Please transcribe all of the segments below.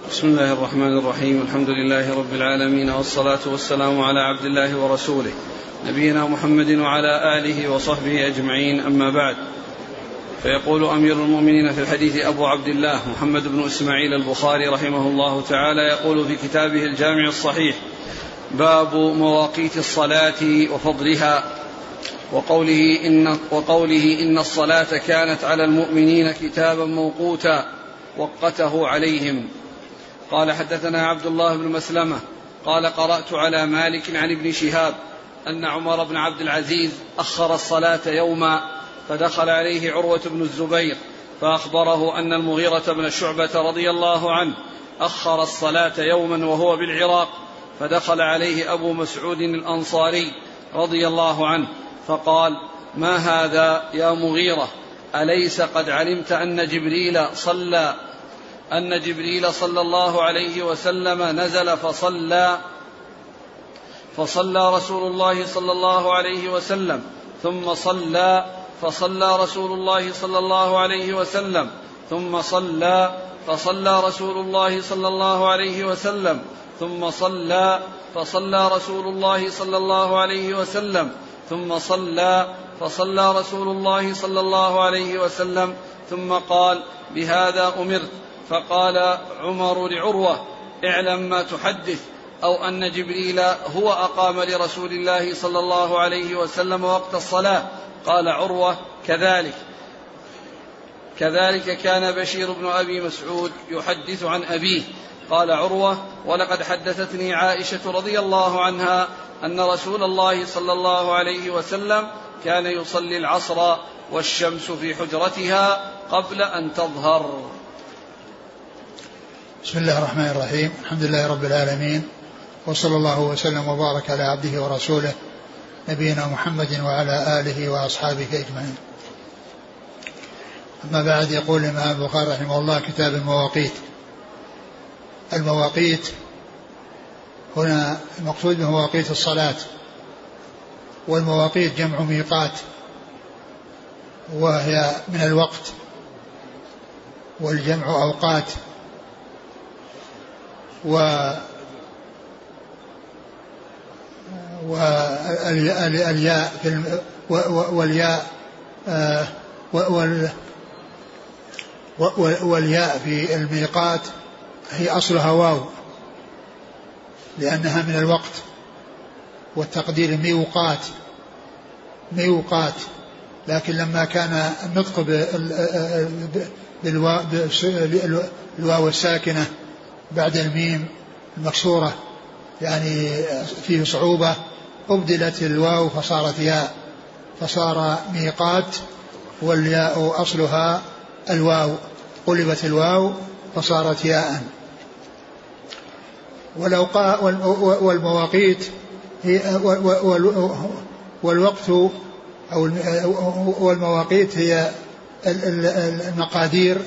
بسم الله الرحمن الرحيم. الحمد لله رب العالمين والصلاة والسلام على عبد الله ورسوله نبينا محمد وعلى آله وصحبه أجمعين. أما بعد فيقول أمير المؤمنين في الحديث أبو عبد الله محمد بن إسماعيل البخاري رحمه الله تعالى يقول في كتابه الجامع الصحيح باب مواقيت الصلاة وفضلها وقوله إن, وقوله إن الصلاة كانت على المؤمنين كتابا موقوتا وقته عليهم. قال حدثنا عبد الله بن مسلمة قال قرأت على مالك عن ابن شهاب أن عمر بن عبد العزيز أخر الصلاة يوما فدخل عليه عروة بن الزبير فأخبره أن المغيرة بن شعبة رضي الله عنه أخر الصلاة يوما وهو بالعراق فدخل عليه أبو مسعود الأنصاري رضي الله عنه فقال ما هذا يا مغيرة؟ أليس قد علمت أن جبريل صلى أن جبريل صلى الله عليه وسلم نزل فصلى فصلى رسول الله صلى الله عليه وسلم ثم صلى فصلى رسول الله صلى الله عليه وسلم ثم صلى فصلى رسول الله صلى الله عليه وسلم ثم صلى فصلى رسول الله صلى الله عليه وسلم ثم صلى فصلى رسول الله صلى الله عليه وسلم ثم قال بهذا أمرت. فقال عمر لعروة اعلم ما تحدث أو أن جبريل هو أقام لرسول الله صلى الله عليه وسلم وقت الصلاة. قال عروة كذلك. كذلك كان بشير بن أبي مسعود يحدث عن أبيه. قال عروة ولقد حدثتني عائشة رضي الله عنها أن رسول الله صلى الله عليه وسلم كان يصلي العصر والشمس في حجرتها قبل أن تظهر. بسم الله الرحمن الرحيم. الحمد لله رب العالمين. وصلى الله وسلم وبارك على عبده ورسوله نبينا محمد وعلى آله وأصحابه أجمعين. أما بعد يقول الإمام البخاري رحمه الله كتاب المواقيت. المواقيت هنا المقصود بمواقيت الصلاة والمواقيت جمع ميقات وهي من الوقت والجمع أوقات و والياء في والياء والياء في الميقات هي أصلها واو لأنها من الوقت والتقدير ميوقات ميوقات لكن لما كان النطق بالواو الساكنة بعد الميم المكسورة يعني فيه صعوبة أبدلت الواو فصارت ياء فصار ميقات والياء أصلها الواو قلبت الواو فصارت ياء. والمواقيت هي والوقت أو والمواقيت هي المقادير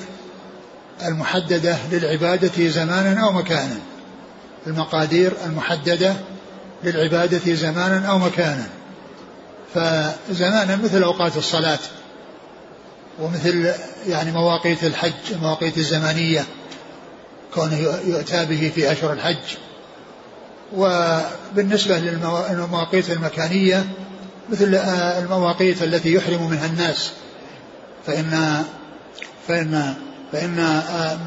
المحددة للعبادة زمانا أو مكانا. المقادير المحددة للعبادة زمانا أو مكانا. فزمانا مثل أوقات الصلاة ومثل يعني مواقيت الحج المواقيت الزمانية كونه يؤتى به في أشهر الحج. وبالنسبة للمواقيت المكانية مثل المواقيت التي يحرم منها الناس فإن فإن فإن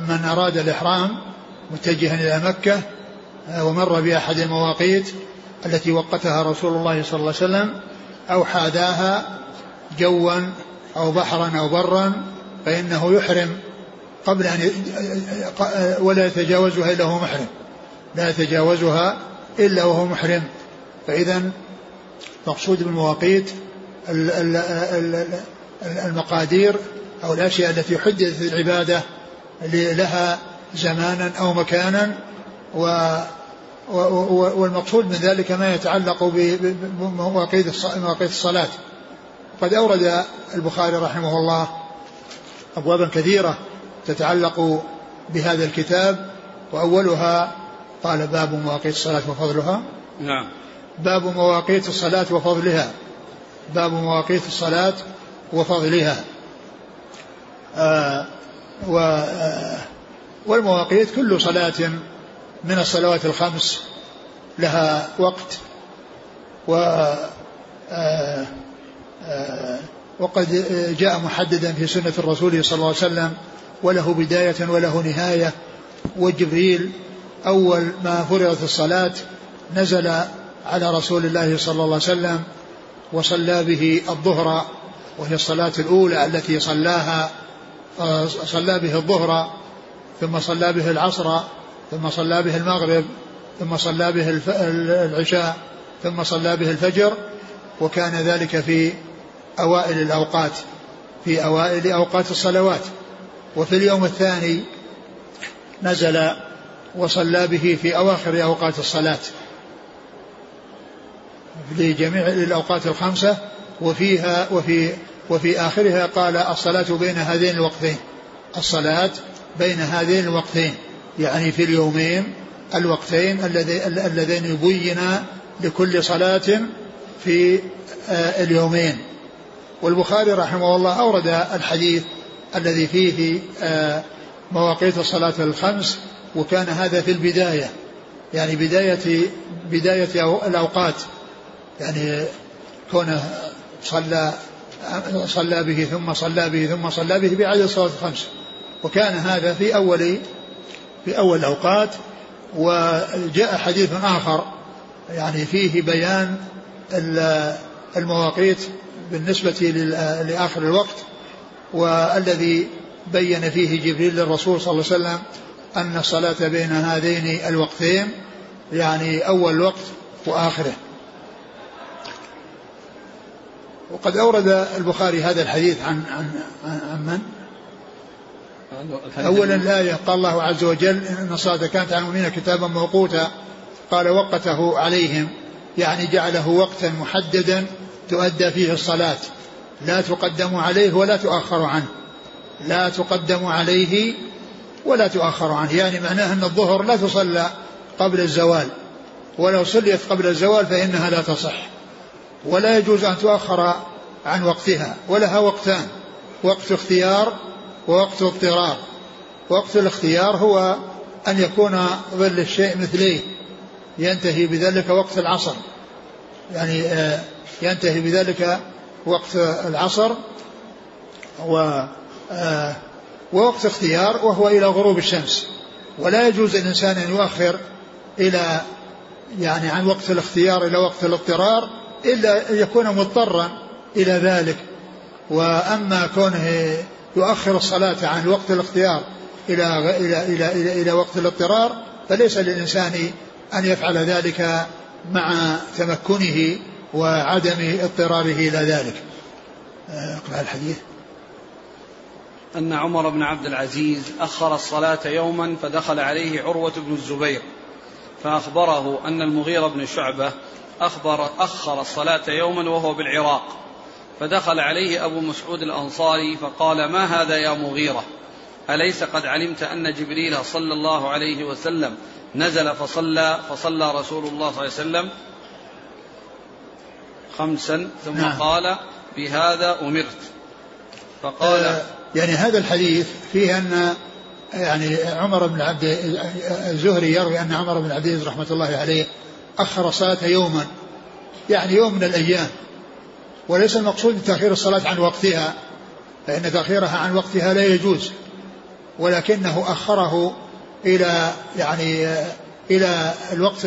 من أراد الإحرام متجها إلى مكة ومر بأحد المواقيت التي وقتها رسول الله صلى الله عليه وسلم أو حاداها جوا أو بحرا أو برا فإنه يحرم قبل أن ولا يتجاوزها إلا وهو محرم. لا يتجاوزها إلا وهو محرم. فإذا مقصود بالمواقيت المقادير أو الأشياء التي حددت العبادة لها زمانا أو مكانا و والمقصود من ذلك ما يتعلق بمواقيت مواقيت الصلاة. قد أورد البخاري رحمه الله أبوابا كثيرة تتعلق بهذا الكتاب وأولها قال باب مواقيت الصلاة وفضلها. نعم. باب مواقيت الصلاة وفضلها. باب مواقيت الصلاة وفضلها. و آه والمواقيت كل صلاة من الصلوات الخمس لها وقت و آه، آه، وقد جاء محددا في سنة الرسول صلى الله عليه وسلم وله بداية وله نهاية وجبريل أول ما فرضت الصلاة نزل على رسول الله صلى الله عليه وسلم وصلى به الظهر وهي الصلاة الأولى التي صلاها صلى به الظهر ثم صلى به العصر ثم صلى به المغرب ثم صلى به العشاء ثم صلى به الفجر وكان ذلك في أوائل الأوقات في أوائل أوقات الصلوات. وفي اليوم الثاني نزل وصلى به في أواخر أوقات الصلاة لجميع الأوقات الخمسة وفيها وفي وفي آخرها قال الصلاة بين هذين الوقتين. الصلاة بين هذين الوقتين. يعني في اليومين الوقتين اللذين يبين لكل صلاة في آه، اليومين. والبخاري رحمه الله أورد الحديث الذي فيه آه، مواقيت الصلاة الخمس وكان هذا في البداية. يعني بداية بداية الأوقات. يعني كونه صلى صلى به ثم صلى به ثم صلى به بعدد الصلوات الخمس. وكان هذا في أول في أول الأوقات وجاء حديث آخر يعني فيه بيان المواقيت بالنسبة لآخر الوقت والذي بين فيه جبريل للرسول صلى الله عليه وسلم أن الصلاة بين هذين الوقتين يعني أول وقت وآخره. وقد أورد البخاري هذا الحديث عن عن عن من؟ أولا الآية قال الله عز وجل إن الصلاة كانت على المؤمنين كتابا موقوتا قال وقته عليهم يعني جعله وقتا محددا تؤدى فيه الصلاة. لا تقدم عليه ولا تؤخر عنه. لا تقدم عليه ولا تؤخر عنه. يعني معناه أن الظهر لا تصلى قبل الزوال. ولو صليت قبل الزوال فإنها لا تصح. ولا يجوز أن تؤخر عن وقتها ولها وقتان وقت اختيار ووقت اضطرار وقت الاختيار هو أن يكون ظل الشيء مثليه ينتهي بذلك وقت العصر. يعني آه، ينتهي بذلك وقت العصر و آه، ووقت اختيار وهو إلى غروب الشمس. ولا يجوز للإنسان أن يؤخر إلى يعني عن وقت الاختيار إلى وقت الاضطرار إلا أن يكون مضطرا إلى ذلك. وأما كونه يؤخر الصلاة عن وقت الاختيار إلى إلى إلى إلى, إلى وقت الاضطرار فليس للإنسان أن يفعل ذلك مع تمكنه وعدم اضطراره إلى ذلك. اقرأ الحديث. أن عمر بن عبد العزيز أخر الصلاة يوما فدخل عليه عروة بن الزبير فأخبره أن المغيرة بن شعبة أخبر أخر الصلاة يوما وهو بالعراق فدخل عليه أبو مسعود الأنصاري فقال ما هذا يا مغيرة أليس قد علمت أن جبريل صلى الله عليه وسلم نزل فصلى فصلى رسول الله صلى الله عليه وسلم خمسا ثم نعم. قال بهذا أمرت فقال آه يعني هذا الحديث فيه أن يعني عمر بن عبد الزهري يروي أن عمر بن عبد العزيز رحمة الله عليه أخر الصلاة يوما يعني يوم من الأيام. وليس المقصود تأخير الصلاة عن وقتها فإن تأخيرها عن وقتها لا يجوز. ولكنه أخره إلى يعني إلى الوقت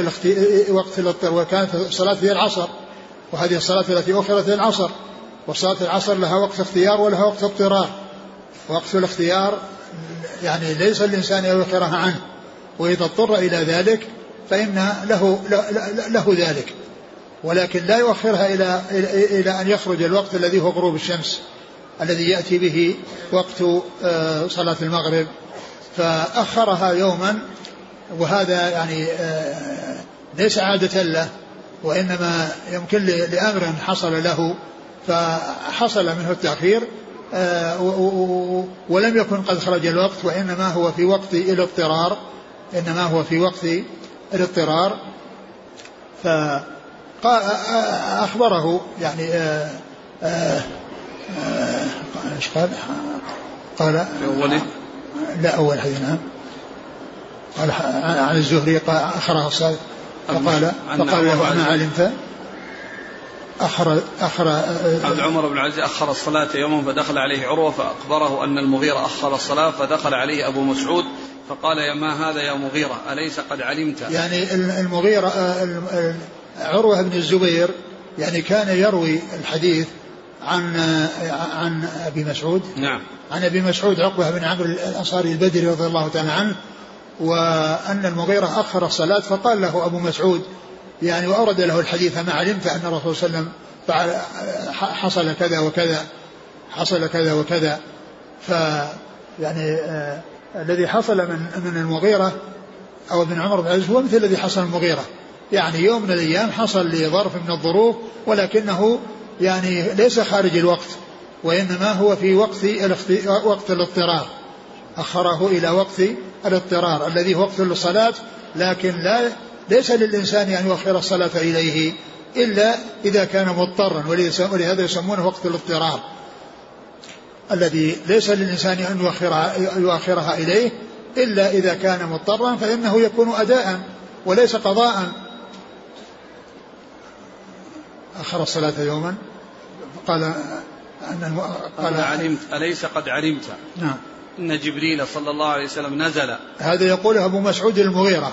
وقت الاضطرار وكانت الصلاة هي العصر. وهذه الصلاة التي أخرت هي العصر. وصلاة العصر لها وقت اختيار ولها وقت اضطرار. وقت الاختيار يعني ليس الإنسان يؤخرها عنه. وإذا اضطر إلى ذلك فإن له, له ذلك. ولكن لا يؤخرها إلى إلى أن يخرج الوقت الذي هو غروب الشمس الذي يأتي به وقت آه، صلاة المغرب. فأخرها يوما وهذا يعني آه، ليس عادة له وإنما يمكن لأمر حصل له فحصل منه التأخير آه، ولم يكن قد خرج الوقت وإنما هو في وقت الاضطرار إنما هو في وقت الاضطرار فأخبره يعني آه، آه، إيش قال؟ قال في أوله لا أول حديث نعم. قال عن الزهري قال أخرها الصلاة فقال فقال له ما علمت. أخر أخر عبد عمر بن العزيز أخر الصلاة يوما فدخل عليه عروة فأخبره أن المغيرة أخر الصلاة فدخل عليه أبو مسعود فقال يا ما هذا يا مغيرة أليس قد علمت؟ يعني المغيرة آه، عروة بن الزبير يعني كان يروي الحديث عن عن أبي مسعود. نعم. عن أبي مسعود عقبة بن عمرو الأنصاري البدري رضي الله تعالى عنه وأن المغيرة أخر الصلاة فقال له أبو مسعود يعني وأورد له الحديث ما علمت أن الرسول صلى الله عليه وسلم فعل حصل كذا وكذا حصل كذا وكذا. ف يعني آه الذي حصل من من المغيرة أو ابن عمر بن العزيز هو مثل الذي حصل المغيرة. يعني يوم من الأيام حصل لظرف من الظروف ولكنه يعني ليس خارج الوقت وإنما هو في وقت وقت الاضطرار. أخره إلى وقت الاضطرار الذي هو وقت للصلاة لكن لا ليس للإنسان أن يؤخر الصلاة إليه إلا إذا كان مضطرا ولهذا يسمونه وقت الاضطرار. الذي ليس للإنسان أن يؤخرها, يؤخرها إليه إلا إذا كان مضطرا فإنه يكون اداء وليس قضاء. أخر الصلاة يوما. قال أن قال علمت أليس قد علمت؟ نعم. أن جبريل صلى الله عليه وسلم نزل. هذا يقوله أبو مسعود المغيرة.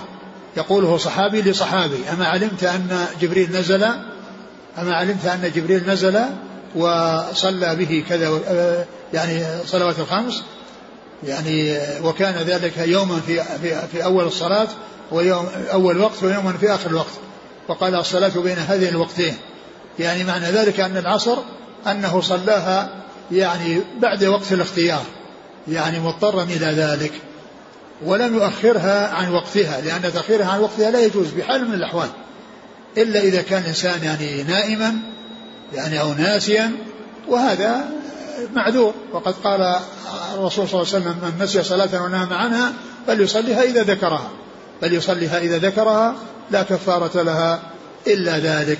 يقوله صحابي لصحابي. أما علمت أن جبريل نزل؟ أما علمت أن جبريل نزل؟ وصلى به كذا يعني صلوات الخمس. يعني وكان ذلك يوما في في, في أول الصلاة ويوم أول وقت ويوما في آخر الوقت. وقال الصلاة بين هذين الوقتين. يعني معنى ذلك أن العصر أنه صلاها يعني بعد وقت الاختيار يعني مضطرا إلى ذلك ولم يؤخرها عن وقتها لأن تأخيرها عن وقتها لا يجوز بحال من الأحوال. إلا إذا كان الإنسان يعني نائما يعني أو ناسيا وهذا معذور. وقد قال الرسول صلى الله عليه وسلم من نسي صلاة ونام عنها فليصليها إذا ذكرها فليصليها إذا ذكرها لا كفارة لها إلا ذلك.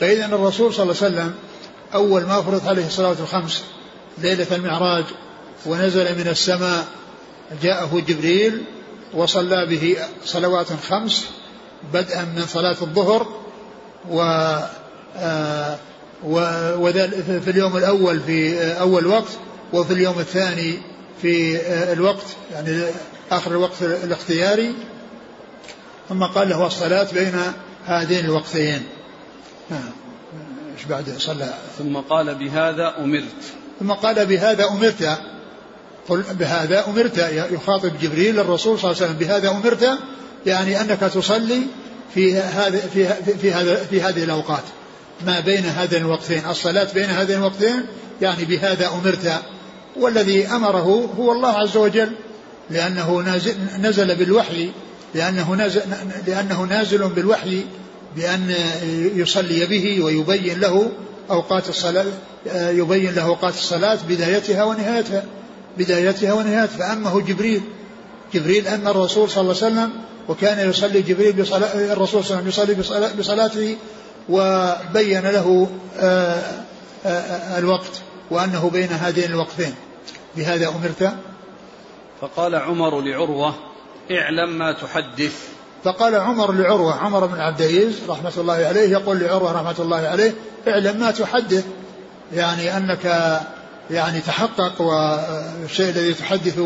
فإذا الرسول صلى الله عليه وسلم أول ما فرض عليه الصلاة الخمس ليلة المعراج ونزل من السماء جاءه جبريل وصلى به صلوات خمس بدءا من صلاة الظهر و آه، في اليوم الأول في أول وقت وفي اليوم الثاني في الوقت يعني آخر الوقت الاختياري. ثم قال له الصلاة بين هذين الوقتين. إيش بعد صلى؟ ثم قال بهذا أمرت. ثم قال بهذا أمرت. قل بهذا أمرت يخاطب جبريل الرسول صلى الله عليه وسلم. بهذا أمرت يعني أنك تصلي في هذا في في هذا في هذه الأوقات. ما بين هذين الوقتين. الصلاة بين هذين الوقتين يعني بهذا أمرت. والذي أمره هو الله عز وجل لأنه نزل بالوحي لأنه نازل لأنه نازل بالوحي بأن يصلي به ويبين له أوقات الصلاة يبين له أوقات الصلاة بدايتها ونهايتها بدايتها ونهايتها. فأمه جبريل جبريل أن الرسول صلى الله عليه وسلم وكان يصلي جبريل بصلاة الرسول صلى الله عليه وسلم يصلي بصلاته وبين له آه، آه، آه، الوقت وأنه بين هذين الوقتين. بهذا أمرت. فقال عمر لعروة اعلم ما تحدث. فقال عمر لعروة عمر بن عبد العزيز رحمة الله عليه يقول لعروة رحمة الله عليه اعلم ما تحدث. يعني أنك يعني تحقق والشيء الذي تحدث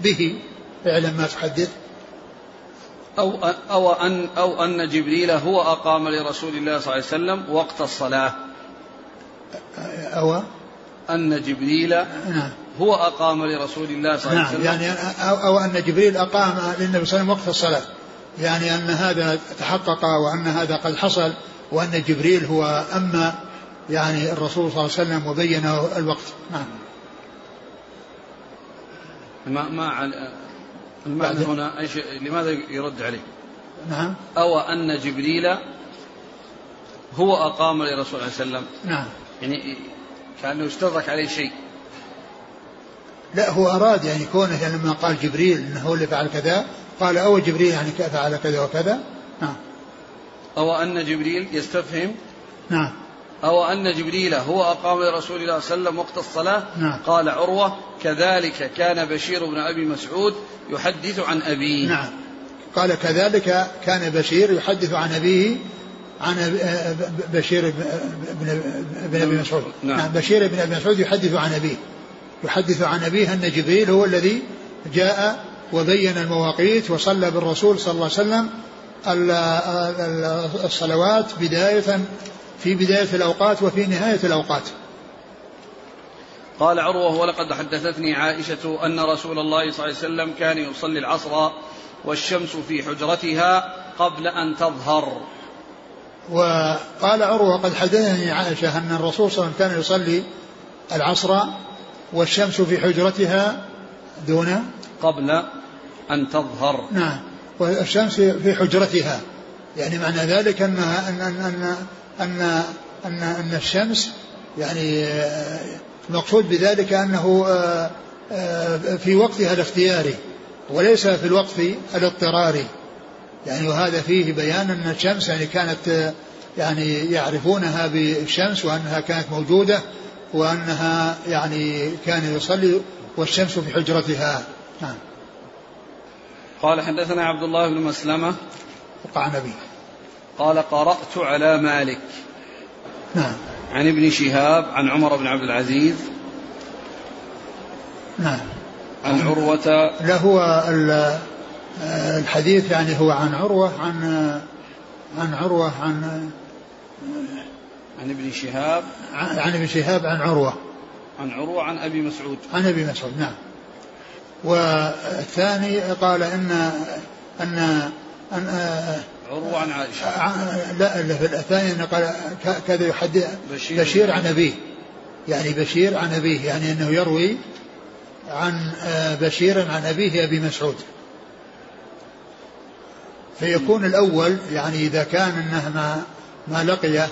به اعلم ما تحدث. أو أو أن أو أن جبريل هو أقام لرسول الله صلى الله عليه وسلم وقت الصلاة. أو أن جبريل نعم. هو أقام لرسول الله صلى الله عليه وسلم. نعم يعني أو, أو أن جبريل أقام للنبي صلى الله عليه وسلم وقت الصلاة. يعني أن هذا تحقق وأن هذا قد حصل وأن جبريل هو أما يعني الرسول صلى الله عليه وسلم وبين الوقت. نعم. ما ما المعنى هنا إيش لماذا يرد عليه؟ نعم. أو أن جبريل هو أقام لرسول الله صلى الله عليه وسلم. نعم. يعني كأنه استدرك عليه شيء. لا هو أراد يعني كونه يعني لما قال جبريل أنه هو اللي فعل كذا قال أو جبريل يعني فعل كذا وكذا. نعم. أو أن جبريل يستفهم نعم. أو أن جبريل هو أقام لرسول الله صلى الله عليه وسلم وقت الصلاة؟ نعم. قال عروة كذلك كان بشير بن أبي مسعود يحدث عن أبيه. نعم. قال كذلك كان بشير يحدث عن أبيه عن بشير بن بن أبي مسعود. نعم. نعم بشير بن أبي مسعود يحدث عن أبيه. يحدث عن أبيه أن جبريل هو الذي جاء وبين المواقيت وصلى بالرسول صلى الله عليه وسلم الصلوات بداية في بداية الأوقات وفي نهاية الأوقات. قال عروة ولقد حدثتني عائشة أن رسول الله صلى الله عليه وسلم كان يصلي العصر والشمس في حجرتها قبل أن تظهر. وقال عروة قد حدثني عائشة أن الرسول صلى الله عليه وسلم كان يصلي العصر والشمس في حجرتها دون قبل أن تظهر. نعم والشمس في حجرتها. يعني معنى ذلك أنها أن أن أن أن, أن, أن الشمس يعني المقصود بذلك أنه آه، آه، في وقتها الاختياري وليس في الوقت الاضطراري. يعني وهذا فيه بيان أن الشمس يعني كانت يعني يعرفونها بالشمس وأنها كانت موجودة وأنها يعني كان يصلي والشمس في حجرتها. نعم. قال حدثنا عبد الله بن مسلمة. وقع نبي. قال قرأت على مالك. نعم. عن ابن شهاب عن عمر بن عبد العزيز. نعم. عن عروة. لا هو الحديث يعني هو عن عروة عن عن عروة عن عن ابن شهاب. عن ابن شهاب عن عروة. عن عروة عن أبي مسعود. عن أبي مسعود نعم. والثاني قال ان ان ان عروة عن عائشة. لا الثاني قال كذا يحدث بشير, بشير عن أبيه. يعني بشير عن أبيه يعني أنه يروي عن بشير عن أبيه أبي مسعود. فيكون الأول يعني إذا كان أنه ما ما لقيه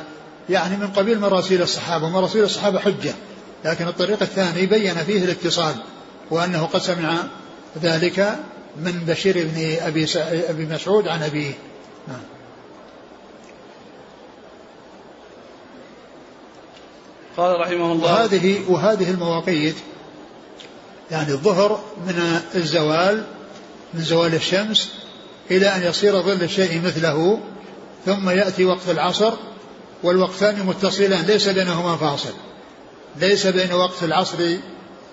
يعني من قبيل مراسيل الصحابة. ومراسيل الصحابة حجة لكن الطريق الثاني بين فيه الاتصال وأنه قد سمع ذلك من بشير بن أبي, أبي مسعود عن أبيه. قال رحمه الله. وهذه وهذه المواقيت يعني الظهر من الزوال من زوال الشمس إلى أن يصير ظل الشيء مثله ثم يأتي وقت العصر والوقتان متصلان ليس بينهما فاصل. ليس بين وقت العصر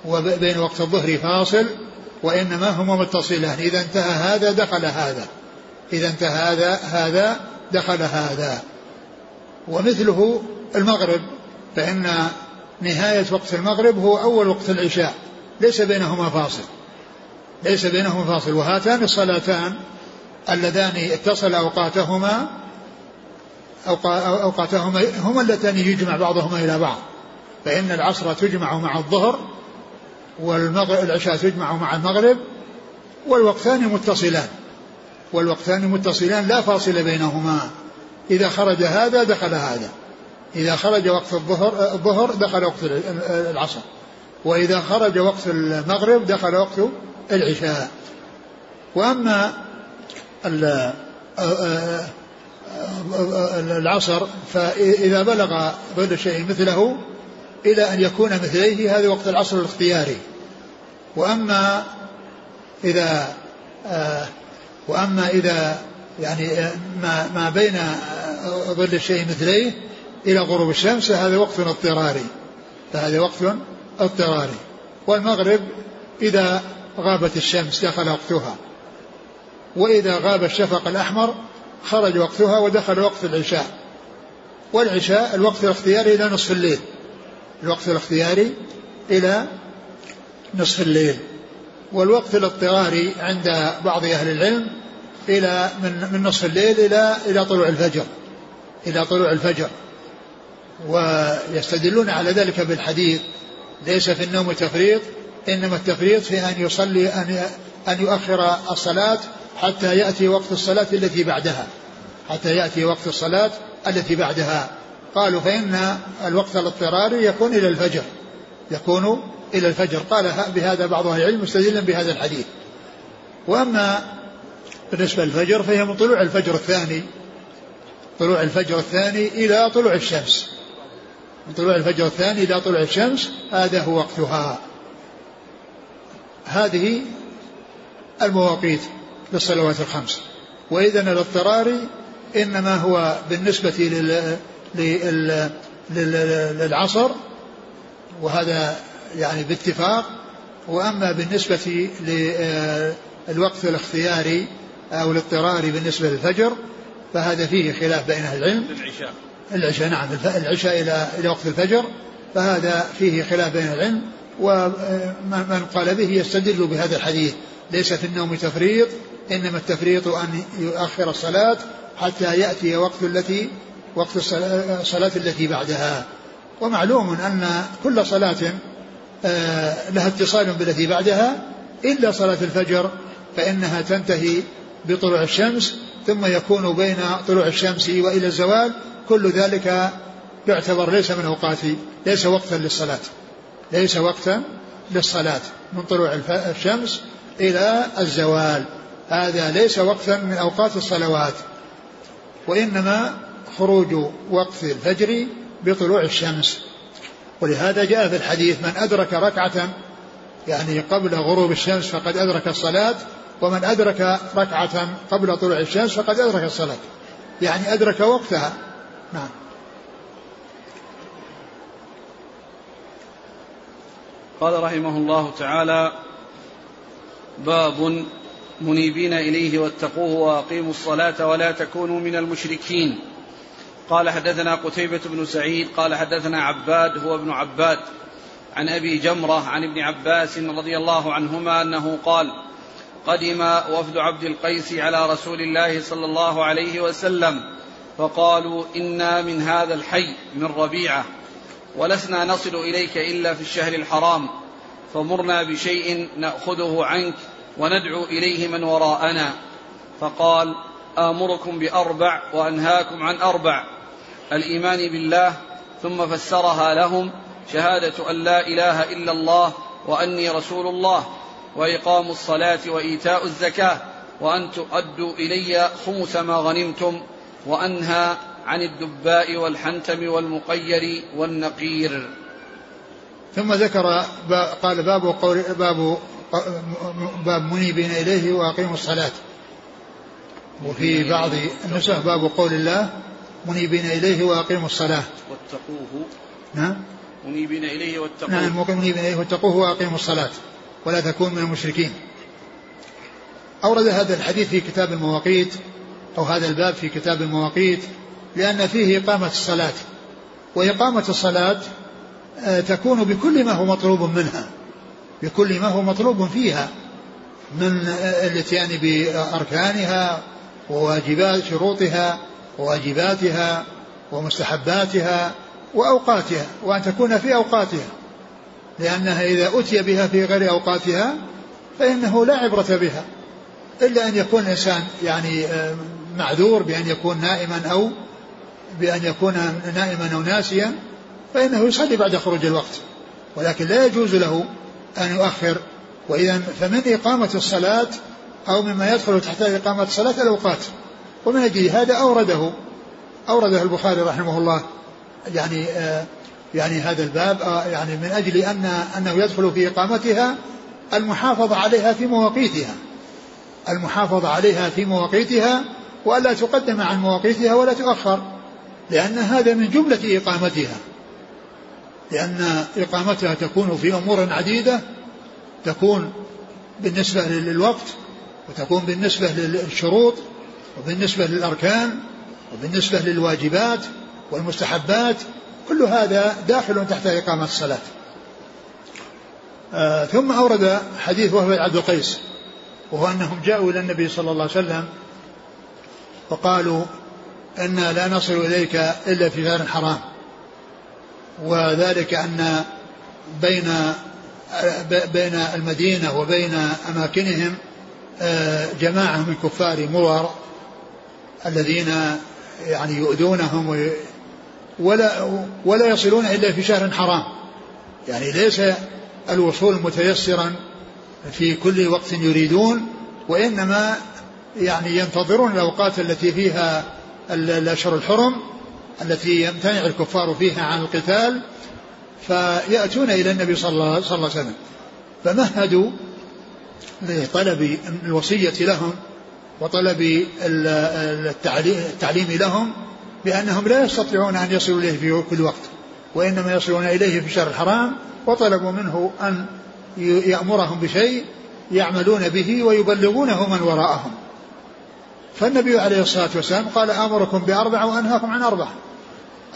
وبين وقت الظهر فاصل وإنما هما متصلان. إذا انتهى هذا دخل هذا. إذا انتهى هذا هذا دخل هذا. ومثله المغرب. فإن نهاية وقت المغرب هو أول وقت العشاء ليس بينهما فاصل. ليس بينهما فاصل. وهاتان الصلاتان اللذان اتصل أوقاتهما أوقاتهما هما اللتان يجمع بعضهما إلى بعض. فإن العصر تجمع مع الظهر والمغرب العشاء تجمع مع المغرب والوقتان متصلان. والوقتان متصلان لا فاصل بينهما. إذا خرج هذا دخل هذا. إذا خرج وقت الظهر الظهر دخل وقت العصر. وإذا خرج وقت المغرب دخل وقت العشاء. وأما العصر فإذا بلغ ظل الشيء مثله إلى أن يكون مثليه هذا وقت العصر الاختياري. وأما إذا آه وأما إذا يعني آه، ما ما بين آه، ظل الشيء مثليه إلى غروب الشمس هذا وقت اضطراري. فهذا وقت اضطراري. والمغرب إذا غابت الشمس دخل وقتها. وإذا غاب الشفق الأحمر خرج وقتها ودخل وقت العشاء. والعشاء الوقت الاختياري إلى نصف الليل. الوقت الاختياري إلى نصف الليل. والوقت الاضطراري عند بعض أهل العلم إلى من من نصف الليل إلى إلى طلوع الفجر. إلى طلوع الفجر. ويستدلون على ذلك بالحديث. ليس في النوم تفريط إنما التفريط في أن يصلي أن أن يؤخر الصلاة حتى يأتي وقت الصلاة التي بعدها. حتى يأتي وقت الصلاة التي بعدها. قالوا فإن الوقت الاضطراري يكون إلى الفجر. يكون إلى الفجر. قال بهذا بعض أهل العلم مستدلا بهذا الحديث. وأما بالنسبة للفجر فهي من طلوع الفجر الثاني. طلوع الفجر الثاني إلى طلوع الشمس. من طلوع الفجر الثاني إلى طلوع الشمس هذا هو وقتها. هذه المواقيت للصلوات الخمس. وإذن الاضطراري إنما هو بالنسبة لل... لل... للعصر وهذا يعني باتفاق. وأما بالنسبة للوقت الاختياري أو الاضطراري بالنسبة للفجر فهذا فيه خلاف بين أهل العلم. العشاء العشاء نعم العشاء إلى إلى وقت الفجر فهذا فيه خلاف بين العلم ومن قال به يستدل بهذا الحديث ليس في النوم تفريط إنما التفريط أن يؤخر الصلاة حتى يأتي وقت التي وقت الصلاة التي بعدها. ومعلوم أن كل صلاة آه، لها اتصال بالتي بعدها إلا صلاة الفجر فإنها تنتهي بطلوع الشمس ثم يكون بين طلوع الشمس وإلى الزوال كل ذلك يعتبر ليس من أوقات ليس وقتا للصلاة. ليس وقتا للصلاة من طلوع الشمس إلى الزوال. هذا ليس وقتا من أوقات الصلوات وإنما خروج وقت الفجر بطلوع الشمس. ولهذا جاء في الحديث من أدرك ركعة يعني قبل غروب الشمس فقد أدرك الصلاة ومن أدرك ركعة قبل طلوع الشمس فقد أدرك الصلاة. يعني أدرك وقتها. نعم. قال رحمه الله تعالى باب منيبين إليه واتقوه وأقيموا الصلاة ولا تكونوا من المشركين. قال حدثنا قتيبة بن سعيد قال حدثنا عباد هو ابن عباد عن أبي جمرة عن ابن عباس رضي الله عنهما أنه قال قدم وفد عبد القيس على رسول الله صلى الله عليه وسلم فقالوا إنا من هذا الحي من ربيعة ولسنا نصل إليك إلا في الشهر الحرام فمرنا بشيء نأخذه عنك وندعو إليه من وراءنا. فقال آمركم بأربع وأنهاكم عن أربع الإيمان بالله ثم فسرها لهم شهادة أن لا إله إلا الله وأني رسول الله وإقام الصلاة وإيتاء الزكاة وأن تؤدوا إلي خمس ما غنمتم. وأنهى عن الدباء والحنتم والمقير والنقير. ثم ذكر قال باب قول باب باب منيبين إليه وأقيموا الصلاة. وفي بعض النسخ باب قول الله منيبين إليه وأقيموا الصلاة. واتقوه. نعم. منيبين إليه واتقوه. نعم منيبين إليه واتقوه وأقيموا الصلاة. ولا تكون من المشركين. أورد هذا الحديث في كتاب المواقيت أو هذا الباب في كتاب المواقيت لأن فيه إقامة الصلاة. وإقامة الصلاة آه، تكون بكل ما هو مطلوب منها بكل ما هو مطلوب فيها من آه، الاتيان بأركانها وواجبات شروطها وواجباتها ومستحباتها وأوقاتها وأن تكون في أوقاتها. لأنها إذا أتي بها في غير أوقاتها فإنه لا عبرة بها. إلا أن يكون الإنسان يعني آه، معذور بأن يكون نائما أو بأن يكون نائما أو ناسيا فإنه يصلي بعد خروج الوقت. ولكن لا يجوز له أن يؤخر. وإذا فمن إقامة الصلاة أو مما يدخل تحت إقامة الصلاة الأوقات. ومن أجل هذا أورده. أورده البخاري رحمه الله. يعني آه يعني هذا الباب آه يعني من أجل أن أنه يدخل في إقامتها المحافظة عليها في مواقيتها. المحافظة عليها في مواقيتها وألا تقدم عن مواقيتها ولا تؤخر لأن هذا من جملة إقامتها. لأن إقامتها تكون في أمور عديدة تكون بالنسبة للوقت وتكون بالنسبة للشروط وبالنسبة للأركان وبالنسبة للواجبات والمستحبات كل هذا داخل تحت إقامة الصلاة. آه ثم أورد حديث وهو عبد القيس. وهو أنهم جاءوا إلى النبي صلى الله عليه وسلم وقالوا أن لا نصل إليك إلا في دار حرام. وذلك أن بين بين المدينة وبين أماكنهم آه، جماعة من كفار مضر الذين يعني يؤذونهم ولا ولا يصلون إلا في شهر حرام. يعني ليس الوصول متيسرا في كل وقت يريدون وإنما يعني ينتظرون الأوقات التي فيها الأشهر الحرم التي يمتنع الكفار فيها عن القتال فيأتون إلى النبي صلى الله عليه وسلم. فمهدوا لطلب الوصية لهم وطلب التعليم لهم بأنهم لا يستطيعون أن يصلوا إليه في كل وقت وإنما يصلون إليه في الشهر الحرام وطلبوا منه أن يأمرهم بشيء يعملون به ويبلغونه من وراءهم. فالنبي عليه الصلاة والسلام قال آمركم بأربع وأنهاكم عن أربع.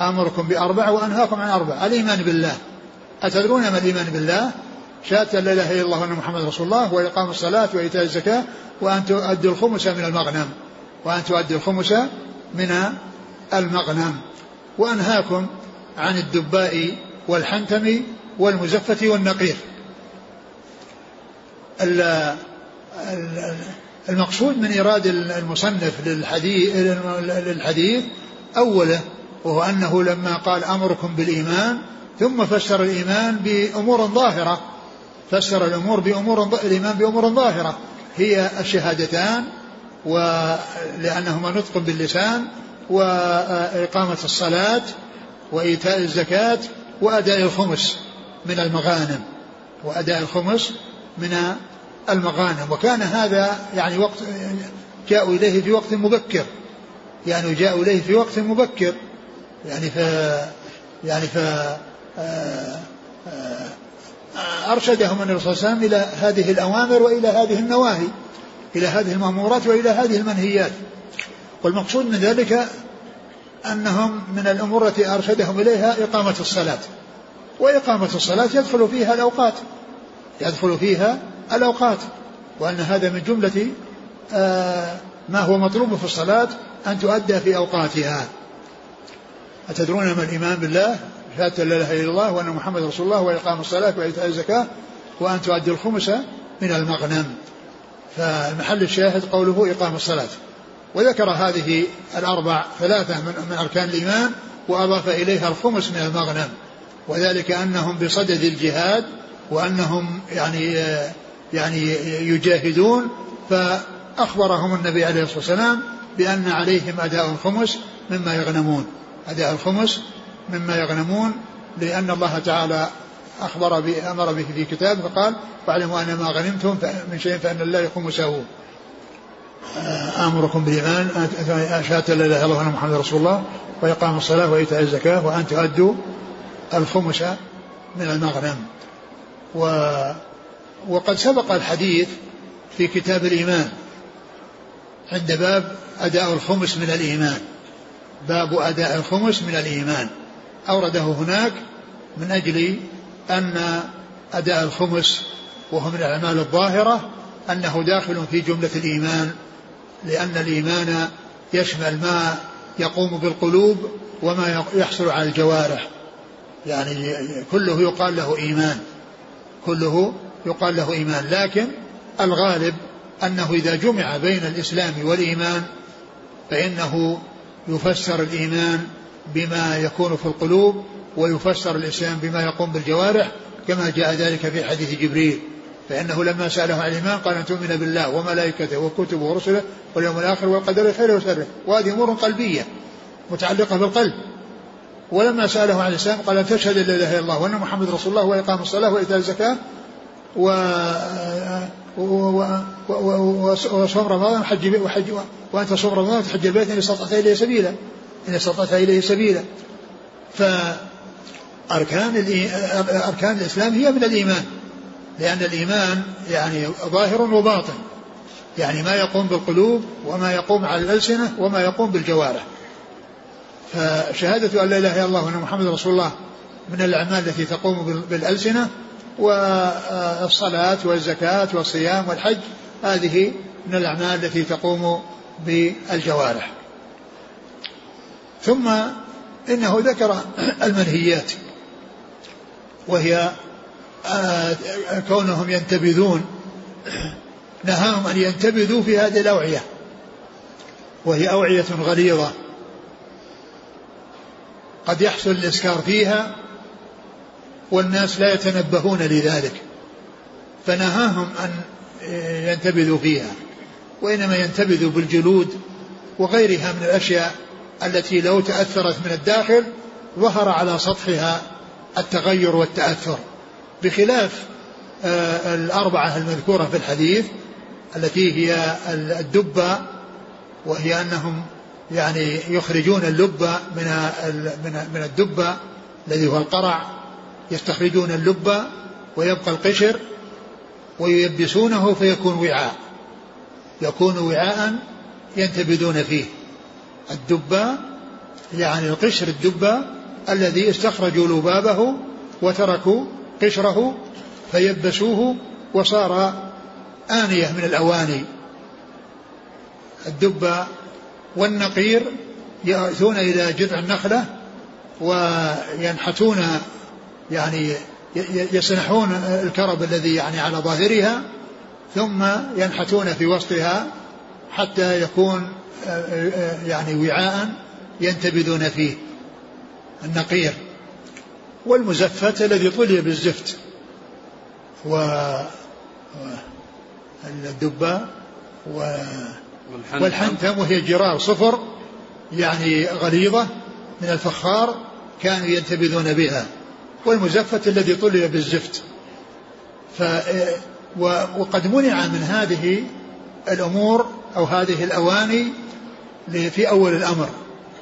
آمركم بأربع وأنهاكم عن أربع. الإيمان بالله. أتدرون ما الإيمان بالله؟ شهادة لا إله إلا الله وأن محمد رسول الله وإقام الصلاة وإيتاء الزكاة وأن تؤدوا الخمس من المغنم. وأن تؤدوا الخمس من المغنم. وأنهاكم عن الدباء والحنتم والمزفة والنقير. المقصود من إيراد المصنف للحديث, أوله وهو أنه لما قال أمركم بالإيمان ثم فسر الإيمان بأمور ظاهرة. فسر الأمور بأمور الإيمان بأمور ظاهرة. هي الشهادتان ولأنهما نطق باللسان وإقامة الصلاة وإيتاء الزكاة وأداء الخمس من المغانم. وأداء الخمس من المغانم. وكان هذا يعني وقت جاءوا إليه في وقت مبكر. يعني جاءوا إليه في وقت مبكر. يعني ف يعني ف أرشدهم النبي صلى الله عليه وسلم إلى هذه الأوامر وإلى هذه النواهي إلى هذه المأمورات وإلى هذه المنهيات. والمقصود من ذلك أنهم من الأمور التي أرشدهم إليها إقامة الصلاة. وإقامة الصلاة يدخل فيها الأوقات. يدخل فيها الأوقات وأن هذا من جملة آه، ما هو مطلوب في الصلاة أن تؤدى في أوقاتها. أتدرون ما الإيمان بالله شهادة لا إله إلا الله وأن محمد رسول الله وإقام الصلاة وإيتاء الزكاة وأن تؤدي الخمس من المغنم. فالمحل الشاهد قوله إقام الصلاة. وذكر هذه الأربع ثلاثة من أركان الإيمان وأضاف إليها الخمس من المغنم. وذلك أنهم بصدد الجهاد وأنهم يعني يعني يجاهدون فأخبرهم النبي عليه الصلاة والسلام بأن عليهم أداء الخمس مما يغنمون. أداء الخمس مما يغنمون لأن الله تعالى أخبر أمر به في كتابه فقال واعلموا أن ما غنمتم من شيء فأن الله مساوون آمركم بالإيمان أشهد أن لا إله إلا الله وأن محمد رسول الله وإقام الصلاة وإيتاء الزكاة وأن تؤدوا الخمس من المغنم. و وقد سبق الحديث في كتاب الإيمان. عند باب أداء الخمس من الإيمان. باب أداء الخمس من الإيمان. أورده هناك من أجل أن أداء الخمس وهو من الأعمال الظاهرة أنه داخل في جملة الإيمان لأن الإيمان يشمل ما يقوم بالقلوب وما يحصل على الجوارح. يعني كله يقال له إيمان. كله يقال له إيمان لكن الغالب أنه إذا جمع بين الإسلام والإيمان فإنه يفسر الإيمان بما يكون في القلوب ويفسر الإسلام بما يقوم بالجوارح كما جاء ذلك في حديث جبريل. فإنه لما سأله عن الإيمان قال أن تؤمن بالله وملائكته وكتبه ورسله واليوم الآخر والقدر خيره وشره. وهذه أمور قلبية متعلقة بالقلب. ولما سأله عن الإسلام قال أن تشهد أن لا إله إلا الله وأن محمد رسول الله وإقام الصلاة وإيتاء الزكاة و وصوم رمضان وحج وحج وأن تصوم رمضان وتحج البيت إن استطعت إليه سبيلا. إن استطعت إليه سبيلا. فأركان أركان الإسلام هي من الإيمان. لأن الإيمان يعني ظاهر وباطن. يعني ما يقوم بالقلوب وما يقوم على الألسنة وما يقوم بالجوارح. فشهادة أن لا إله إلا الله وأن محمد رسول الله من الأعمال التي تقوم بالألسنة والصلاة والزكاة والصيام والحج هذه من الأعمال التي تقوم بالجوارح. ثم إنه ذكر المنهيات وهي آه، كونهم ينتبذون نهاهم أن ينتبذوا في هذه الأوعية وهي أوعية غليظة. قد يحصل الإسكار فيها والناس لا يتنبهون لذلك فنهاهم أن ينتبذوا فيها وإنما ينتبذوا بالجلود وغيرها من الأشياء التي لو تأثرت من الداخل ظهر على سطحها التغير والتأثر بخلاف آه، الأربعة المذكورة في الحديث التي هي الدبة وهي أنهم يعني يخرجون اللب من من من الدب الذي هو القرع. يستخرجون اللب ويبقى القشر وييبسونه فيكون وعاء. يكون وعاء ينتبذون فيه. الدباء يعني القشر الدباء الذي استخرجوا لبابه وتركوا قشره فيبسوه وصار آنية من الأواني. الدباء والنقير يأتون إلى جذع النخلة وينحتون يعني يسنحون الكرب الذي يعني على ظاهرها ثم ينحتون في وسطها حتى يكون يعني وعاء ينتبذون فيه النقير. والمزفت الذي طلي بالزفت و الدباء و والحنتم وهي جرار صفر يعني غليظة من الفخار كانوا ينتبذون بها والمزفت الذي طلي بالزفت. ف وقد منع من هذه الأمور أو هذه الأواني في أول الأمر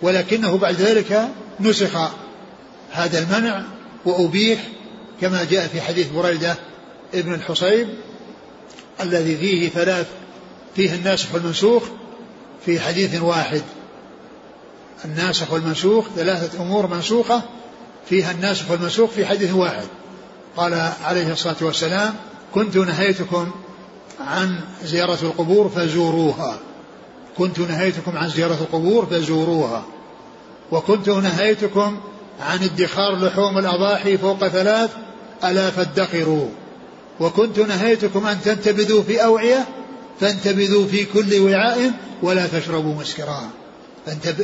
ولكنه بعد ذلك نسخ هذا المنع وأبيح كما جاء في حديث بريدة ابن الحصيب الذي فيه ثلاث فيه الناسخ والمنسوخ في حديث واحد. الناسخ والمنسوخ ثلاثة أمور منسوخة فيها الناسخ والمنسوخ في حديث واحد. قال عليه الصلاة والسلام كنت نهيتكم عن زيارة القبور فزوروها. كنت نهيتكم عن زيارة القبور فزوروها. وكنت نهيتكم عن ادخار لحوم الأضاحي فوق ثلاث ألا فادخروا. وكنت نهيتكم أن تنتبذوا في أوعية فانتبذوا في كل وعاء ولا تشربوا مسكرا.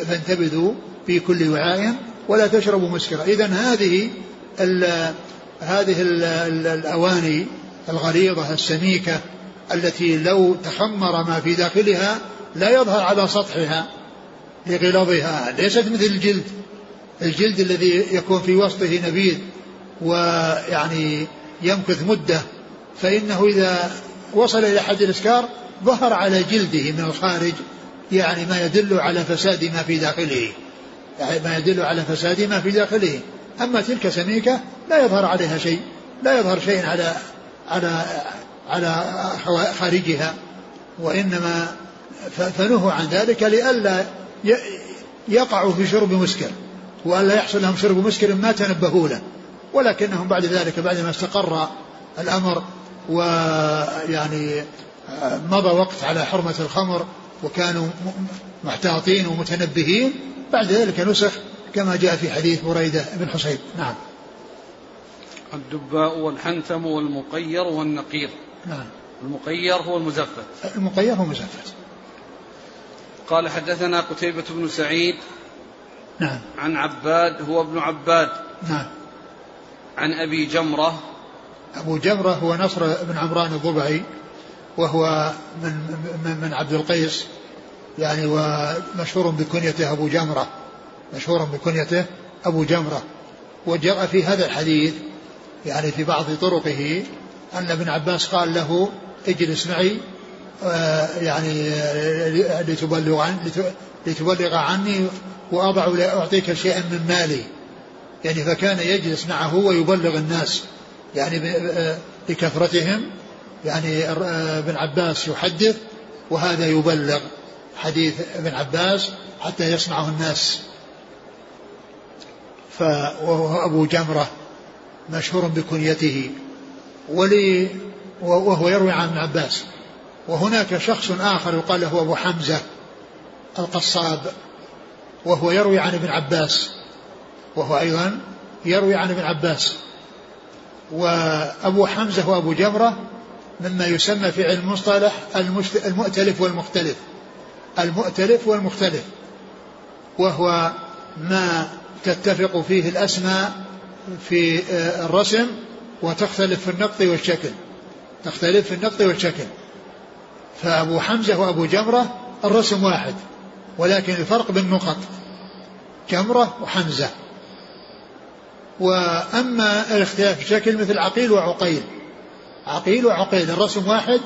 فانتبذوا في كل وعاء ولا تشربوا مسكرا. إذا هذه ال هذه ال الأواني الغليظة السميكة التي لو تخمر ما في داخلها لا يظهر على سطحها لغلظها. ليست مثل الجلد. الجلد الذي يكون في وسطه نبيذ ويعني يمكث مدة. فإنه إذا وصل إلى حد الإسكار ظهر على جلده من الخارج يعني ما يدل على فساد ما في داخله. يعني ما يدل على فساد ما في داخله. أما تلك سميكة لا يظهر عليها شيء لا يظهر شيء على على على خارجها. وإنما فنهوا عن ذلك لئلا يقعوا في شرب مسكر. وألا يحصل لهم شرب مسكر ما تنبهوا له. ولكنهم بعد ذلك بعدما استقر الأمر ويعني مضى وقت على حرمة الخمر وكانوا محتاطين ومتنبهين. بعد ذلك نسخ كما جاء في حديث بريدة بن حصيب. نعم. الدباء والحنتم والمقير والنقير. نعم. المقير هو المزفت. المقير هو المزفت. قال حدثنا قتيبة بن سعيد نعم. عن عباد هو ابن عباد. نعم. عن أبي جمرة أبو جمرة هو نصر بن عمران الضبعي وهو من من, من عبد القيس يعني ومشهور بكنيته أبو جمرة مشهور بكنيته أبو جمرة. وجاء في هذا الحديث يعني في بعض طرقه أن ابن عباس قال له اجلس معي آه، يعني لتبلغ عن لتبلغ عني وأضع لأعطيك شيئا من مالي. يعني فكان يجلس معه ويبلغ الناس. يعني بكثرتهم. يعني ابن عباس يحدث وهذا يبلغ حديث ابن عباس حتى يسمعه الناس. فهو أبو جمرة مشهور بكنيته. ولي وهو يروي عن ابن عباس. وهناك شخص آخر يقال له أبو حمزة القصاب. وهو يروي عن ابن عباس. وهو أيضا يروي عن ابن عباس. وأبو حمزة وأبو جمرة مما يسمى في علم المصطلح المؤتلف والمختلف. المؤتلف والمختلف. وهو ما تتفق فيه الأسماء في آه، الرسم وتختلف في النقط والشكل. تختلف في النقط والشكل. فأبو حمزة وأبو جمرة الرسم واحد ولكن الفرق بالنقط جمرة وحمزة. وأما الاختلاف في الشكل مثل عقيل وعقيل. عقيل وعقيل الرسم واحد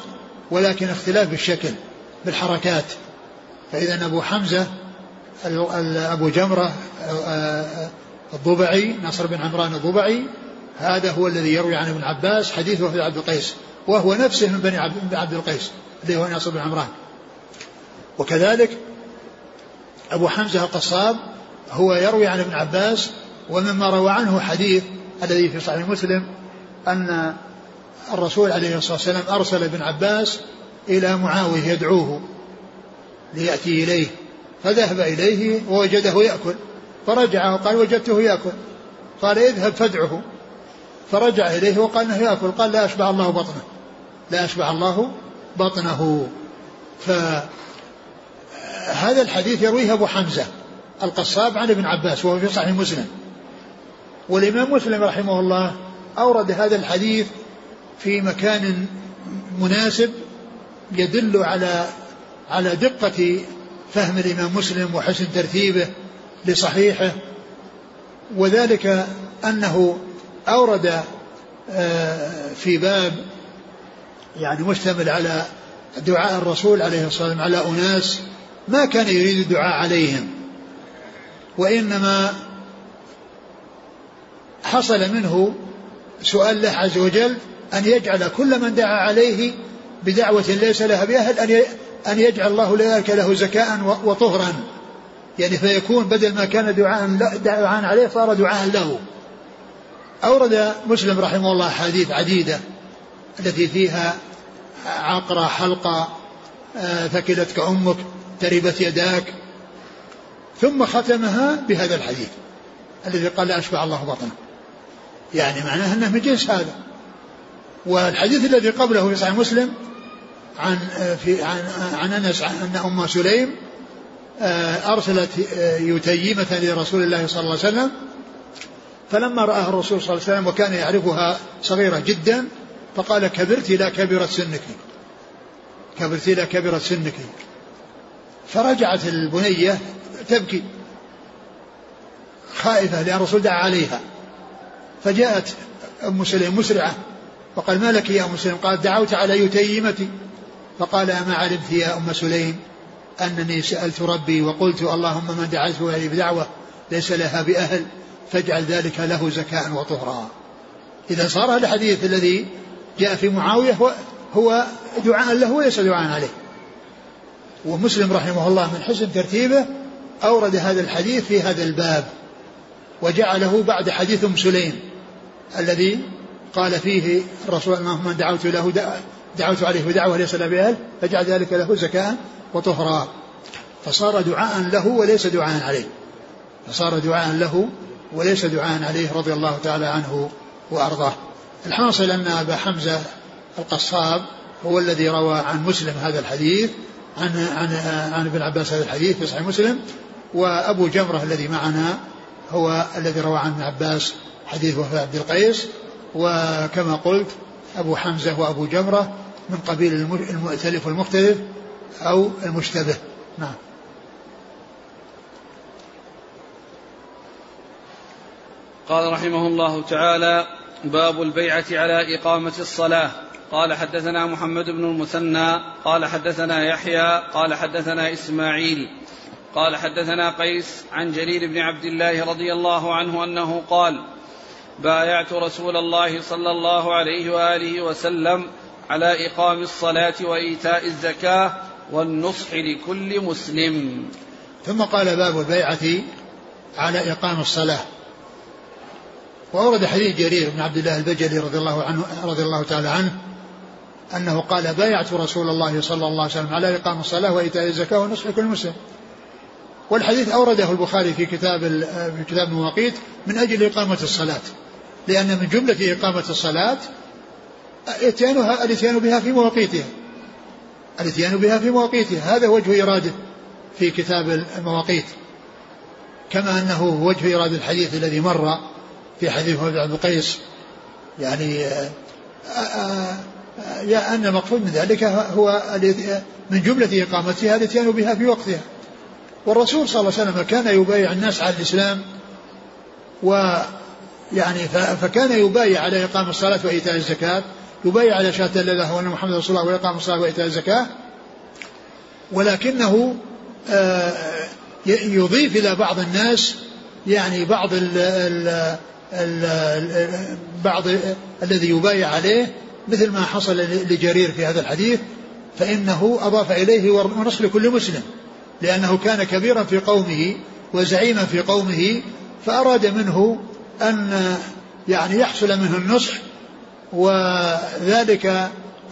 ولكن اختلاف بالشكل بالحركات. فإذا أبو حمزة أبو جمرة الضبعي نصر بن عمران الضبعي هذا هو الذي يروي عن ابن عباس حديثه في عبد القيس وهو نفسه من بني عبد القيس اللي هو نصر بن عمران. وكذلك أبو حمزة القصاب هو يروي عن ابن عباس ومما روى عنه حديث الذي في صحيح مسلم أن الرسول عليه الصلاة والسلام أرسل ابن عباس إلى معاوية يدعوه ليأتي إليه. فذهب إليه ووجده يأكل. فرجع وقال وجدته يأكل. قال اذهب فادعه. فرجع إليه وقال إنه يأكل. قال لا أشبع الله بطنه. لا أشبع الله بطنه. فهذا الحديث يرويه أبو حمزة القصاب عن ابن عباس وهو في صحيح مسلم. والإمام مسلم رحمه الله أورد هذا الحديث في مكان مناسب يدل على على دقة فهم الإمام مسلم وحسن ترتيبه لصحيحه وذلك أنه أورد آه، في باب يعني مشتمل على دعاء الرسول عليه الصلاة والسلام على أناس ما كان يريد الدعاء عليهم وإنما حصل منه سؤال الله عز وجل أن يجعل كل من دعا عليه بدعوة ليس لها بأهل أن يجعل الله ذلك له زكاء وطهرا. يعني فيكون بدل ما كان دعاء دعاء عليه صار دعاء له. أورد مسلم رحمه الله أحاديث عديدة التي فيها عقرة حلقة آه، ثكلتك أمك تربت يداك. ثم ختمها بهذا الحديث الذي قال لا أشبع الله بطنه. يعني معناه أنه من جنس هذا. والحديث الذي قبله في صحيح مسلم عن آه، في عن عن أنس أن أم سليم آه، أرسلت يتيمة لرسول الله صلى الله عليه وسلم فلما رآها الرسول صلى الله عليه وسلم وكان يعرفها صغيرة جدا فقال كبرت لا كبرت سنك. كبرت لا كبرت سنك. فرجعت البنية تبكي. خائفة لأن الرسول دعا عليها. فجاءت أم سليم مسرعة وقال ما لك يا أم سليم؟ قال دعوت على يتيمتي. فقال أما علمت يا أم سليم أنني سألت ربي وقلت اللهم من دعته لي بدعوة ليس لها بأهل فاجعل ذلك له زكاء وطهرا. إذا صار هذا الحديث الذي جاء في معاوية هو دعاء له وليس دعاء عليه. ومسلم رحمه الله من حسن ترتيبه أورد هذا الحديث في هذا الباب وجعله بعد حديث أم سليم. الذي قال فيه الرسول من دعوت له دعوت عليه بدعوة ليس له بأهل فجعل ذلك له زكاة وطهرا. فصار دعاء له وليس دعاء عليه. فصار دعاء له وليس دعاء عليه رضي الله تعالى عنه وأرضاه. الحاصل أن أبا حمزة القصاب هو الذي روى عن مسلم هذا الحديث عن عن عن ابن عباس هذا الحديث في صحيح مسلم. وأبو جمرة الذي معنا هو الذي روى عن ابن عباس حديث وفاة عبد القيس وكما قلت أبو حمزة وأبو جمرة من قبيل المؤتلف والمختلف أو المشتبه. نعم. قال رحمه الله تعالى باب البيعة على إقامة الصلاة. قال حدثنا محمد بن المثنى قال حدثنا يحيى قال حدثنا إسماعيل. قال حدثنا قيس عن جرير بن عبد الله رضي الله عنه أنه قال بايعت رسول الله صلى الله عليه وآله وسلم على إقام الصلاة وإيتاء الزكاة والنصح لكل مسلم. ثم قال باب البيعة على إقام الصلاة. وأورد حديث جرير بن عبد الله البجلي رضي الله عنه رضي الله تعالى عنه أنه قال بايعت رسول الله صلى الله عليه وسلم على إقام الصلاة وإيتاء الزكاة ونصح كل مسلم. والحديث أورده البخاري في كتاب في كتاب المواقيت من أجل إقامة الصلاة. لأن من جملة إقامة الصلاة اتيانها الاتيان بها في مواقيتها. الاتيان بها في مواقيتها. هذا وجه إرادة في كتاب المواقيت. كما أنه وجه إرادة الحديث الذي مر في حديث عبد القيس. يعني آه، آه، يا أن المقصود من ذلك هو من جملة إقامتها الاتيان بها في وقتها. والرسول صلى الله عليه وسلم كان يبايع الناس على الإسلام و يعني فكان يبايع على إقام الصلاة وإيتاء الزكاة يبايع على شهادة لا إله إلا محمد رسول الله وإقام الصلاة وإيتاء الزكاة ولكنه آه، يضيف إلى بعض الناس يعني بعض ال ال ال بعض الذي يبايع عليه مثل ما حصل لجرير في هذا الحديث فإنه أضاف إليه ونصح لكل مسلم لأنه كان كبيرا في قومه وزعيما في قومه فأراد منه أن يعني يحصل منه النصح وذلك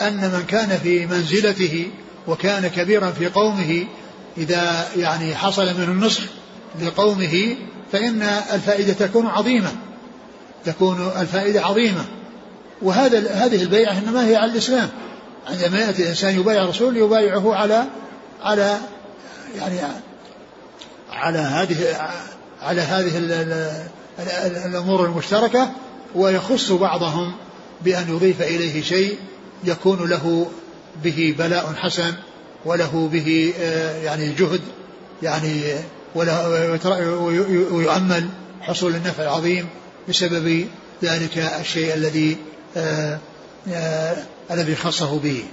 أن من كان في منزلته وكان كبيرا في قومه إذا يعني حصل منه النصح لقومه فإن الفائدة تكون عظيمة تكون الفائدة عظيمة. وهذا هذه البيعة إنما هي على الإسلام. عندما يأتي الإنسان يبايع رسول يبايعه على على يعني على هذه على هذه الأمور المشتركة ويخص بعضهم بأن يضيف إليه شيء يكون له به بلاء حسن وله به آه، يعني جهد يعني ويؤمل حصول النفع العظيم بسبب ذلك الشيء الذي آه، آه، الذي خصه به.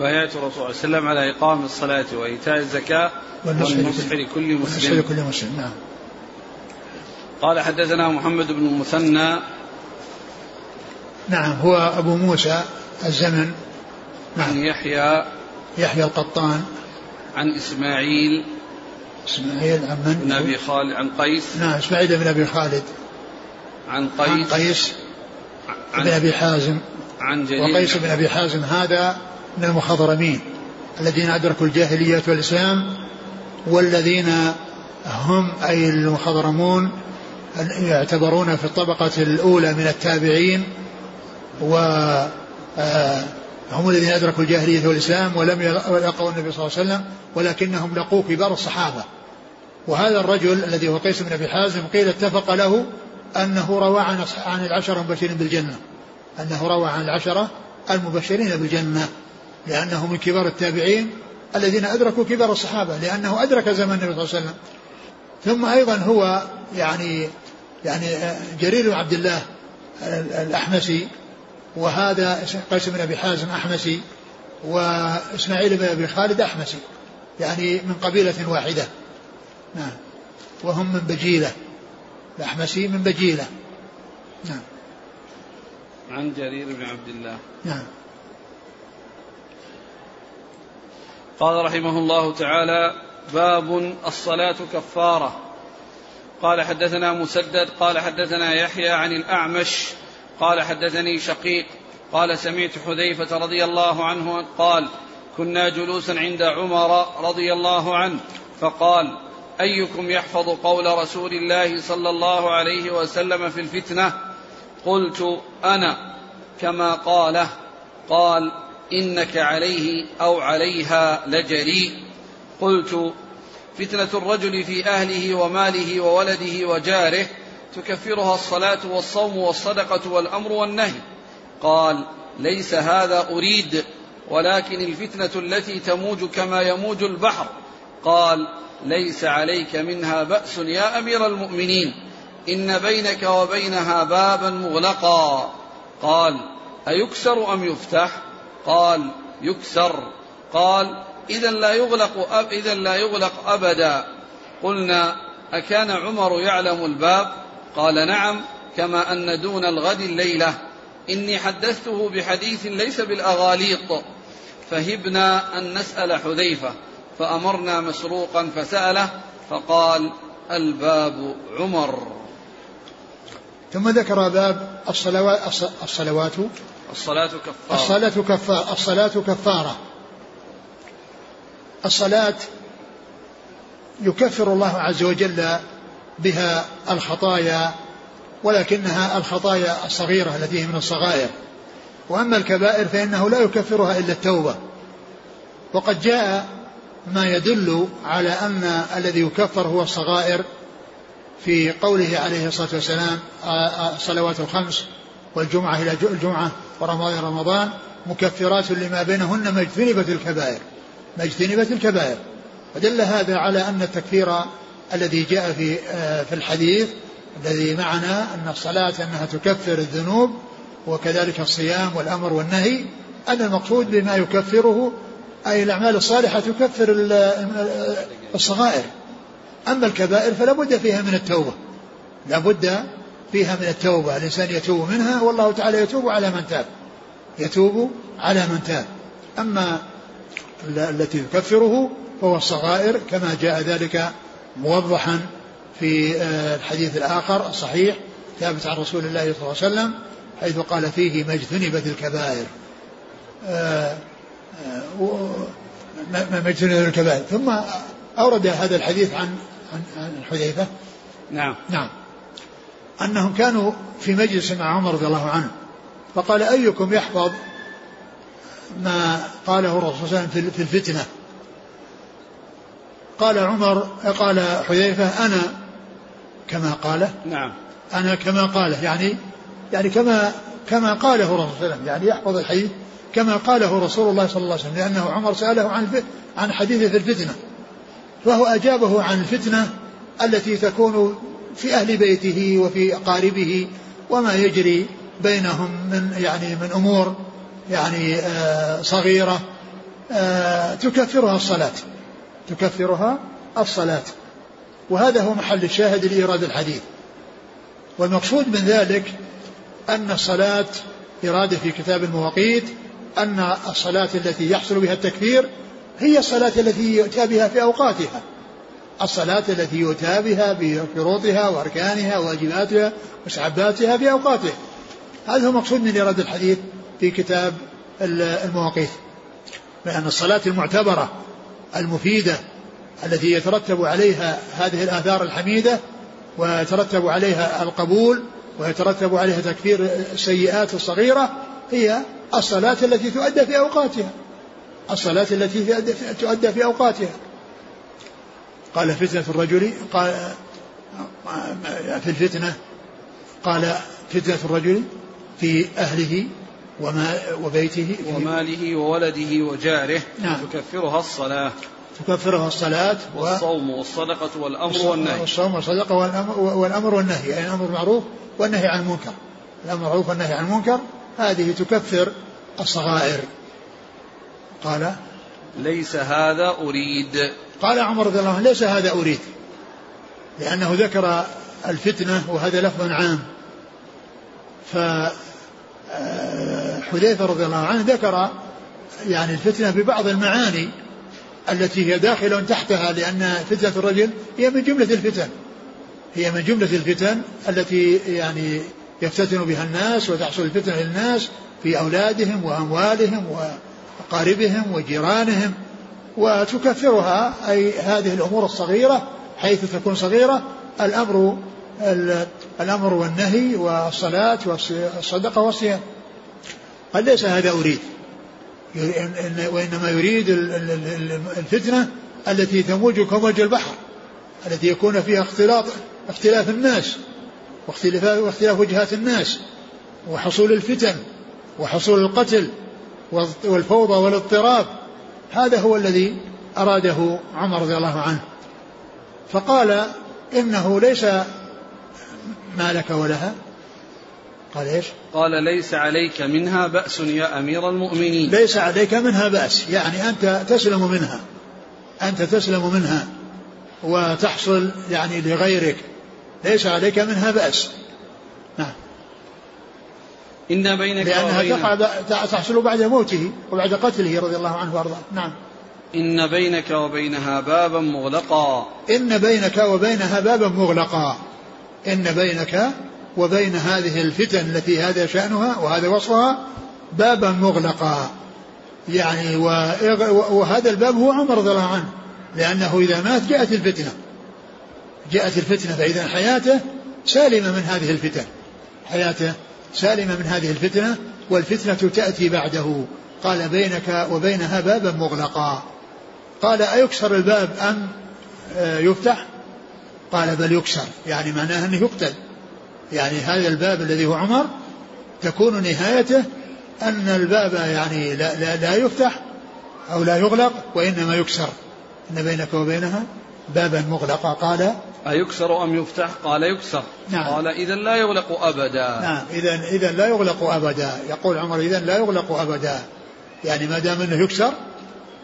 بايعت الرسول صلى الله عليه وسلم على إقام الصلاة وإيتاء الزكاة والنصح لكل مسلم. لكل مسلم نعم. قال حدثنا محمد بن المثنى نعم هو أبو موسى الزمن. نعم. عن يحيى. يحيى القطان. عن إسماعيل. إسماعيل عن من؟ بن أبي خالد عن قيس. نعم إسماعيل بن أبي خالد. عن قيس. عن قيس عن بن أبي حازم. عن جرير وقيس بن أبي حازم هذا من المخضرمين الذين أدركوا الجاهلية والإسلام والذين هم أي المخضرمون يعتبرون في الطبقة الأولى من التابعين و آه، هم الذين أدركوا الجاهلية والإسلام ولم يلقوا النبي صلى الله عليه وسلم ولكنهم لقوا كبار الصحابة. وهذا الرجل الذي هو قيس بن أبي حازم قيل اتفق له أنه روى عن عن العشرة المبشرين بالجنة. أنه روى عن العشرة المبشرين بالجنة لأنه من كبار التابعين الذين أدركوا كبار الصحابة لأنه أدرك زمن النبي صلى الله عليه وسلم. ثم أيضا هو يعني يعني جرير بن عبد الله الأحمسي وهذا قيس بن أبي حازم أحمسي وإسماعيل بن أبي خالد أحمسي يعني من قبيلة واحدة. نعم. وهم من بجيلة. الأحمسي من بجيلة. نعم. عن جرير بن عبد الله. نعم. قال رحمه الله تعالى باب الصلاة كفارة. قال حدثنا مسدد قال حدثنا يحيى عن الأعمش قال حدثني شقيق قال سمعت حذيفة رضي الله عنه قال كنا جلوسا عند عمر رضي الله عنه فقال أيكم يحفظ قول رسول الله صلى الله عليه وسلم في الفتنة؟ قلت أنا. كما قاله قال إنك عليه أو عليها لجريء قلت فتنة الرجل في أهله وماله وولده وجاره تكفرها الصلاة والصوم والصدقة والأمر والنهي. قال ليس هذا أريد ولكن الفتنة التي تموج كما يموج البحر. قال ليس عليك منها بأس يا أمير المؤمنين إن بينك وبينها بابا مغلقا. قال أيكسر أم يفتح؟ قال يكسر. قال إذا لا يغلق أب إذا لا يغلق أبدا. قلنا أكان عمر يعلم الباب قال نعم كما أن دون الغد الليلة. إني حدثته بحديث ليس بالأغاليط. فهبنا أن نسأل حذيفة. فأمرنا مسروقا فسأله فقال الباب عمر. ثم ذكر باب الصلوات الصلوات. الصلاة كفارة. الصلاة كفارة الصلاة كفارة. الصلاة يكفر الله عز وجل بها الخطايا ولكنها الخطايا الصغيرة التي هي من الصغائر. وأما الكبائر فإنه لا يكفرها إلا التوبة. وقد جاء ما يدل على أن الذي يكفر هو الصغائر في قوله عليه الصلاة والسلام الصلوات الخمس والجمعة إلى الجمعة ورمضان رمضان مكفرات لما بينهن ما اجتنبت الكبائر. ما اجتنبت الكبائر. ودل هذا على أن التكفير الذي جاء في آه، في الحديث الذي معنا أن الصلاة أنها تكفر الذنوب وكذلك الصيام والأمر والنهي أن المقصود بما يكفره أي الأعمال الصالحة تكفر الصغائر. أما الكبائر فلا بد فيها من التوبة. لا بد فيها من التوبة. الإنسان يتوب منها والله تعالى يتوب على من تاب. يتوب على من تاب. أما التي تكفره فهو الصغائر كما جاء ذلك موضحا في آه، الحديث الآخر الصحيح ثابت عن رسول الله صلى الله عليه وسلم حيث قال فيه ما اجتنبت الكبائر. آه، آه، ما اجتنبت الكبائر. ثم أورد هذا الحديث عن عن, عن حذيفة نعم. نعم. أنهم كانوا في مجلس مع عمر رضي الله عنه فقال أيكم يحفظ ما قاله الرسول صلى الله عليه وسلم في الفتنة. قال عمر قال حذيفة أنا كما قاله. نعم. أنا كما قاله يعني يعني كما كما قاله الرسول صلى الله عليه وسلم يعني يحفظ الحديث كما قاله رسول الله صلى الله عليه وسلم لأنه عمر سأله عن عن حديث في الفتنة. فهو أجابه عن الفتنة التي تكون في أهل بيته وفي أقاربه وما يجري بينهم من يعني من أمور. يعني آه صغيرة آه تكفرها الصلاة. تكفرها الصلاة. وهذا هو محل الشاهد لإيراد الحديث. والمقصود من ذلك أن الصلاة إرادة في كتاب المواقيت أن الصلاة التي يحصل بها التكفير هي الصلاة التي يؤتى بها في أوقاتها. الصلاة التي يؤتى بها بشروطها وأركانها وواجباتها وسعباتها في أوقاتها. هذا هو مقصود من إيراد الحديث. في كتاب المواقيت. لأن الصلاة المعتبرة المفيدة التي يترتب عليها هذه الآثار الحميدة ويترتب عليها القبول ويترتب عليها تكفير السيئات الصغيرة هي الصلاة التي تؤدى في أوقاتها. الصلاة التي تؤدى في أوقاتها. قال فتنة الرجل قال في الفتنة قال فتنة الرجل في أهله وما وبيته وماله وولده وجاره نعم. تكفرها الصلاة. تكفرها الصلاة والصوم والصدقة والأمر والنهي. والصوم والصدقة والأمر, والأمر والنهي يعني الأمر بالمعروف والنهي عن المنكر. الأمر بالمعروف والنهي عن المنكر هذه تكفر الصغائر. قال ليس هذا أريد. قال عمر رضي الله عنه ليس هذا أريد لأنه ذكر الفتنة وهذا لفظ عام. ف آه، حذيفة رضي الله عنه ذكر يعني الفتنة ببعض المعاني التي هي داخل تحتها لأن فتنة الرجل هي من جملة الفتن. هي من جملة الفتن التي يعني يفتتن بها الناس وتحصل الفتنة للناس في أولادهم وأموالهم وأقاربهم وجيرانهم وتكفرها أي هذه الأمور الصغيرة حيث تكون صغيرة الأمر الأمر والنهي والصلاة والصدقة والصيام. قال ليس هذا أريد. وإنما يريد الفتنة التي تموج كموج البحر التي يكون فيها اختلاط اختلاف الناس واختلاف, واختلاف وجهات الناس وحصول الفتن وحصول القتل والفوضى والاضطراب. هذا هو الذي أراده عمر رضي الله عنه. فقال إنه ليس ما لك ولها قال إيش؟ قال ليس عليك منها بأس يا أمير المؤمنين. ليس عليك منها بأس يعني أنت تسلم منها أنت تسلم منها وتحصل يعني لغيرك. ليس عليك منها بأس. نعم. إن بينك لأنها تقع تحصل بعد موته وبعد قتله رضي الله عنه وأرضاه. نعم. إن بينك وبينها بابا مغلقا. إن بينك وبينها بابا مغلقا. إن بينك وبين هذه الفتن التي هذا شأنها وهذا وصفها بابا مغلقا. يعني وهذا الباب هو عمر رضي الله عنه لأنه إذا مات جاءت الفتنة. جاءت الفتنة فإذا حياته سالمة من هذه الفتن. حياته سالمة من هذه الفتنة والفتنة تأتي بعده. قال بينك وبينها بابا مغلقا. قال أيكسر الباب أم آه، يفتح؟ قال بل يكسر. يعني معناه أنه يقتل. يعني هذا الباب الذي هو عمر تكون نهايته أن الباب يعني لا, لا, لا يفتح أو لا يغلق وإنما يكسر. إن بينك وبينها بابا مغلقا. قال أيكسر أم يفتح؟ قال يكسر. نعم. قال إذا لا يغلق أبدا. نعم. إذا إذا لا يغلق أبدا. يقول عمر إذا لا يغلق أبدا. يعني ما دام أنه يكسر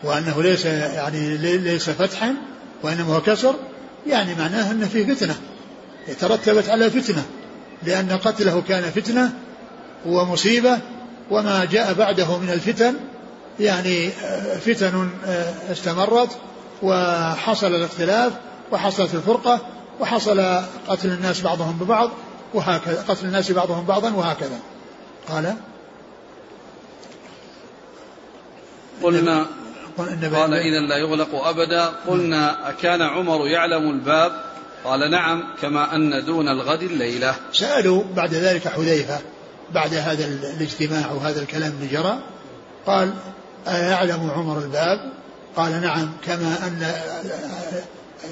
وأنه ليس يعني ليس فتحا وإنما هو كسر يعني معناه أن فيه فتنة. ترتبت على فتنة. لأن قتله كان فتنة ومصيبة وما جاء بعده من الفتن يعني آه، فتن آه، استمرت وحصل الاختلاف وحصلت الفرقة وحصل قتل الناس بعضهم ببعض وهكذا قتل الناس بعضهم بعضا وهكذا. قال؟ قلنا قال إذا لا يغلق أبدا قلنا أكان عمر يعلم الباب قال نعم كما أن دون الغد الليلة. سألوا بعد ذلك حذيفة بعد هذا الاجتماع وهذا الكلام اللي جرى قال أيعلم عمر الباب؟ قال نعم كما أن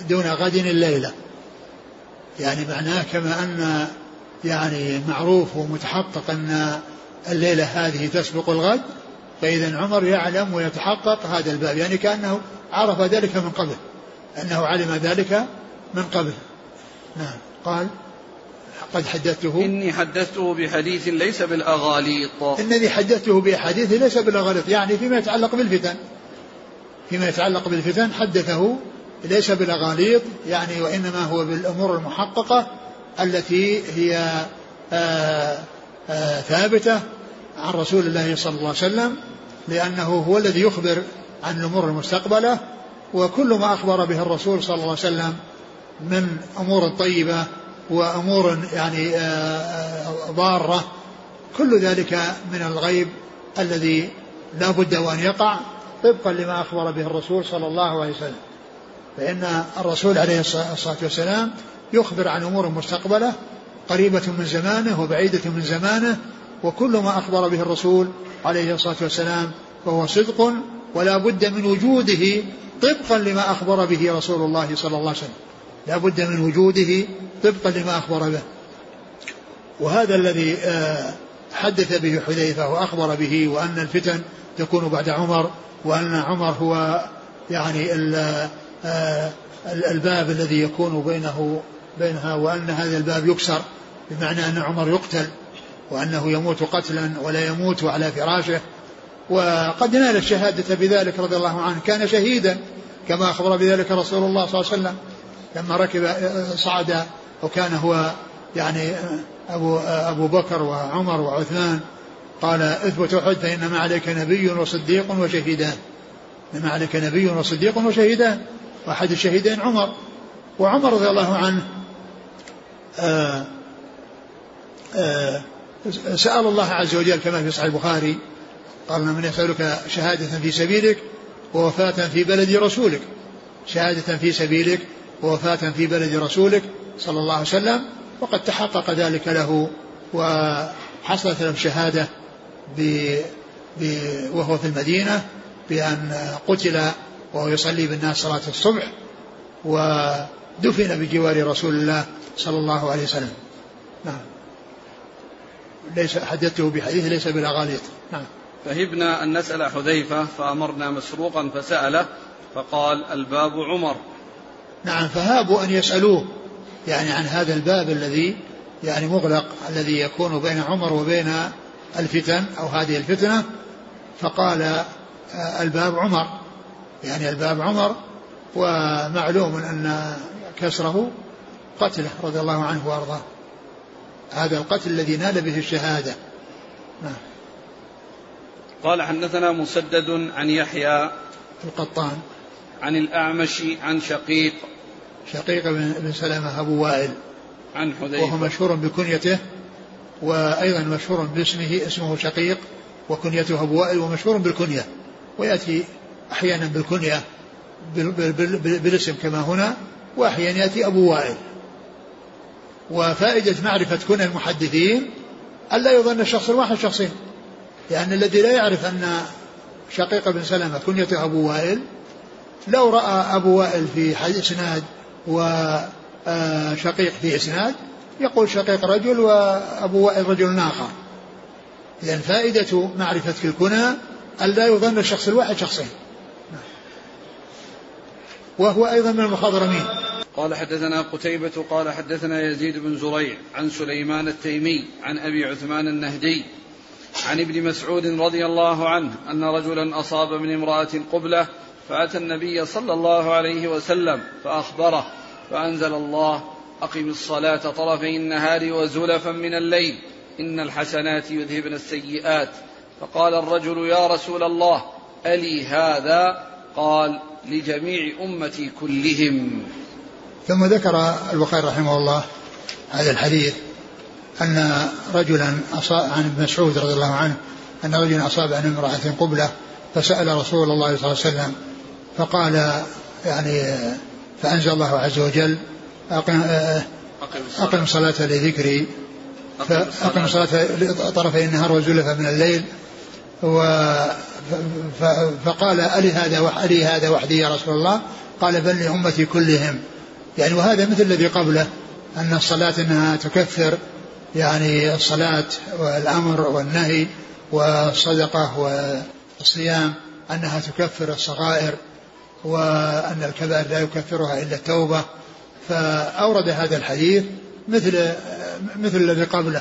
دون غد الليلة. يعني معناه كما أن يعني معروف ومتحقق أن الليلة هذه تسبق الغد فإذا عمر يعلم ويتحقق هذا الباب. يعني كأنه عرف ذلك من قبل أنه علم ذلك من قبل. نعم. قال قد حدثته. إني حدثته بحديث ليس بالأغاليط. إنني حدثته بحديث ليس بالأغاليط يعني فيما يتعلق بالفتن. فيما يتعلق بالفتن حدثه ليس بالأغاليط يعني وإنما هو بالأمور المحققة التي هي آآ آه، آآ آه، ثابتة عن رسول الله صلى الله عليه وسلم لأنه هو الذي يخبر عن الأمور المستقبلة وكل ما أخبر به الرسول صلى الله عليه وسلم من أمور طيبة وأمور يعني آه، ضارة كل ذلك من الغيب الذي لا بد وأن يقع طبقا لما أخبر به الرسول صلى الله عليه وسلم. فإن الرسول عليه الصلاة والسلام يخبر عن أمور مستقبلة قريبة من زمانه وبعيدة من زمانه وكل ما أخبر به الرسول عليه الصلاة والسلام فهو صدق ولا بد من وجوده طبقا لما أخبر به رسول الله صلى الله عليه وسلم. لا بد من وجوده طبقا لما أخبر به. وهذا الذي آه، حدث به حذيفة وأخبر به وأن الفتن تكون بعد عمر وأن عمر هو يعني آه، الباب الذي يكون بينه بينها وأن هذا الباب يكسر بمعنى أن عمر يقتل وأنه يموت قتلا ولا يموت على فراشه. وقد نال الشهادة بذلك رضي الله عنه. كان شهيدا كما أخبر بذلك رسول الله صلى الله عليه وسلم. لما ركب صعد وكان هو يعني أبو, أبو بكر وعمر وعثمان قال اثبت أحد فإنما عليك نبي وصديق وشهيدان. إنما عليك نبي وصديق وشهيدان. وأحد الشهيدين عمر. وعمر رضي الله عنه آآ آآ سأل الله عز وجل كما في صحيح البخاري قال من يسألك شهادة في سبيلك ووفاة في بلد رسولك. شهادة في سبيلك ووفاة في بلد رسولك صلى الله عليه وسلم وقد تحقق ذلك له وحصلت له الشهادة ب ب وهو في المدينة بأن قتل وهو يصلي بالناس صلاة الصبح ودفن بجوار رسول الله صلى الله عليه وسلم. نعم. ليس حدثته بحديث ليس بالأغاليط. نعم. فهبنا أن نسأل حذيفة فأمرنا مسروقا فسأله فقال الباب عمر. نعم فهابوا أن يسألوه يعني عن هذا الباب الذي يعني مغلق الذي يكون بين عمر وبين الفتن أو هذه الفتنة. فقال آه، الباب عمر. يعني الباب عمر ومعلوم أن كسره قتله رضي الله عنه وأرضاه. هذا القتل الذي نال به الشهادة. نعم. قال حدثنا مسدد عن يحيى القطان. عن الأعمش عن شقيق. شقيق بن سلمة أبو وائل. عن حذيفة. وهو مشهور بكنيته وأيضا مشهور باسمه اسمه شقيق وكنيته أبو وائل ومشهور بالكنية. ويأتي أحيانا بالكنية بالاسم كما هنا وأحيانا يأتي أبو وائل. وفائدة معرفة كنى المحدثين ألا يظن الشخص الواحد شخصين. لأن الذي لا يعرف أن شقيق بن سلمة كنيته أبو وائل لو رأى أبو وائل في إسناد وشقيق في إسناد يقول شقيق رجل وأبو وائل رجل آخر. إذا فائدة معرفة الكنى ألا يظن الشخص الواحد شخصين. وهو أيضا من المخضرمين. قال حدثنا قتيبة قال حدثنا يزيد بن زريع عن سليمان التيمي عن أبي عثمان النهدي عن ابن مسعود رضي الله عنه أن رجلا أصاب من امرأة قبلة فأتى النبي صلى الله عليه وسلم فأخبره فأنزل الله أقم الصلاة طرفي النهار وزلفا من الليل إن الحسنات يذهبن السيئات فقال الرجل يا رسول الله ألي هذا؟ قال لجميع أمتي كلهم. ثم ذكر البخاري رحمه الله هذا الحديث أن رجلا أصاب عن ابن مسعود رضي الله عنه أن رجلا أصاب عن امرأة قبلة فسأل رسول الله صلى الله عليه وسلم فقال يعني فأنزل الله عز وجل أقم, أقم صلاة لذكري. فأقم صلاة طرفي النهار وزلفا من الليل. و فقال ألي هذا ألي هذا وحدي يا رسول الله؟ قال بل لأمتي كلهم. يعني وهذا مثل الذي قبله أن الصلاة أنها تكفر يعني الصلاة والأمر والنهي والصدقة والصيام أنها تكفر الصغائر. وأن الكبائر لا يكفرها إلا التوبة فأورد هذا الحديث مثل مثل الذي قبله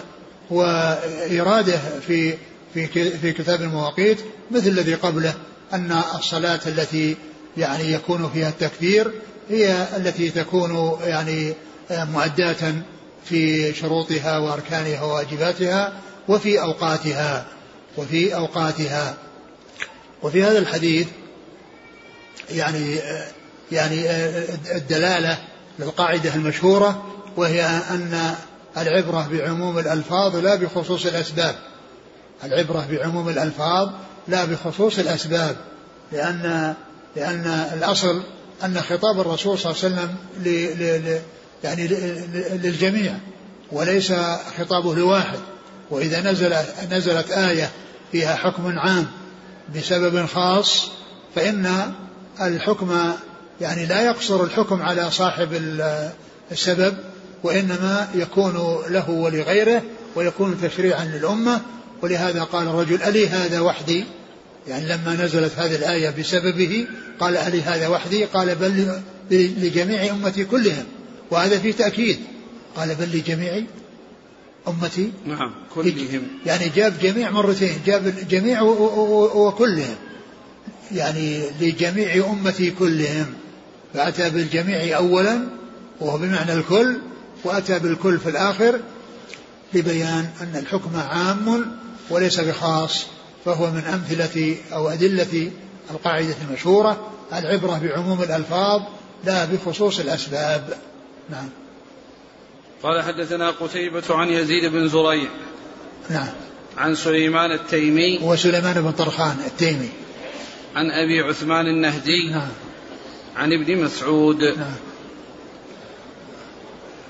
وإراده في في في كتاب المواقيت مثل الذي قبله أن الصلاة التي يعني يكون فيها التكبير هي التي تكون يعني معداة في شروطها وأركانها وواجباتها وفي أوقاتها وفي أوقاتها. وفي هذا الحديث يعني يعني الدلالة للقاعدة المشهورة وهي أن العبرة بعموم الألفاظ لا بخصوص الأسباب. العبرة بعموم الألفاظ لا بخصوص الأسباب لأن لأن الأصل أن خطاب الرسول صلى الله عليه وسلم ل ل يعني للجميع وليس خطابه لواحد. وإذا نزل نزلت آية فيها حكم عام بسبب خاص فإن الحكم يعني لا يقصر الحكم على صاحب السبب وإنما يكون له ولغيره ويكون تشريعا للأمة. ولهذا قال الرجل ألي هذا وحدي؟ يعني لما نزلت هذه الآية بسببه قال ألي هذا وحدي؟ قال بل لجميع أمتي كلهم. وهذا في تأكيد. قال بل لجميع أمتي؟ نعم كلهم. يعني جاب جميع مرتين جاب جميع وكلهم. يعني لجميع أمتي كلهم فأتى بالجميع أولا وهو بمعنى الكل وأتى بالكل في الآخر لبيان أن الحكم عام وليس بخاص فهو من أمثلة أو أدلة القاعدة المشهورة العبرة بعموم الألفاظ لا بخصوص الأسباب. نعم. قال حدثنا قتيبة عن يزيد بن زريع. نعم. عن سليمان التيمي. وسليمان بن طرخان التيمي. عن أبي عثمان النهدي نعم عن ابن مسعود. نعم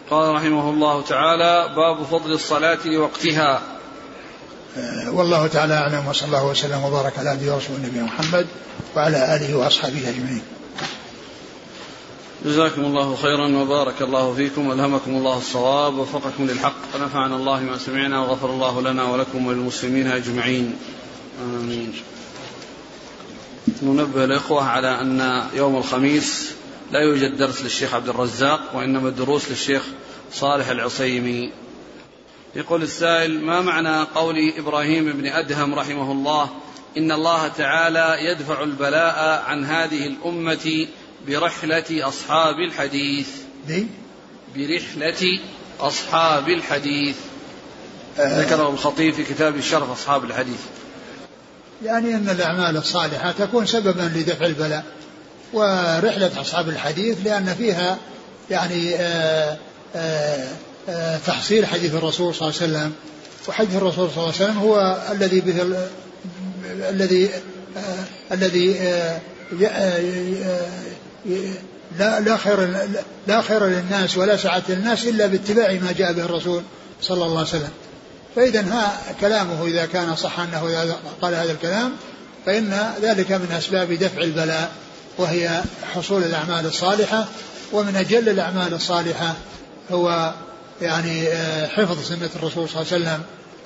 قال رحمه الله تعالى باب فضل الصلاة لوقتها. آه، والله تعالى أعلم وصلى الله وسلم وبارك على عبده ورسوله نبينا محمد وعلى آله وأصحابه أجمعين. جزاكم الله خيرا وبارك الله فيكم وألهمكم الله الصواب ووفقكم للحق. ونفعنا الله ما سمعنا وغفر الله لنا ولكم وللمسلمين أجمعين. آمين. ننبه الإخوة على أن يوم الخميس لا يوجد درس للشيخ عبد الرزاق وإنما الدروس للشيخ صالح العصيمي. يقول السائل ما معنى قول إبراهيم بن أدهم رحمه الله إن الله تعالى يدفع البلاء عن هذه الأمة برحلة أصحاب الحديث دي؟ برحلة أصحاب الحديث ذكره الخطيب في كتاب شرف أصحاب الحديث يعني أن الأعمال الصالحة تكون سببا لدفع البلاء ورحلة أصحاب الحديث لأن فيها يعني آآ آه، آآ آه، تحصيل حديث الرسول صلى الله عليه وسلم. وحديث الرسول صلى الله عليه وسلم هو الذي به الذي الذي لا لا خير لا خير للناس ولا سعة للناس إلا باتباع ما جاء به الرسول صلى الله عليه وسلم. فإذا ها كلامه إذا كان صح أنه قال هذا الكلام فإن ذلك من أسباب دفع البلاء وهي حصول الأعمال الصالحة ومن أجل الأعمال الصالحة هو يعني آه، حفظ سنة الرسول صلى الله عليه وسلم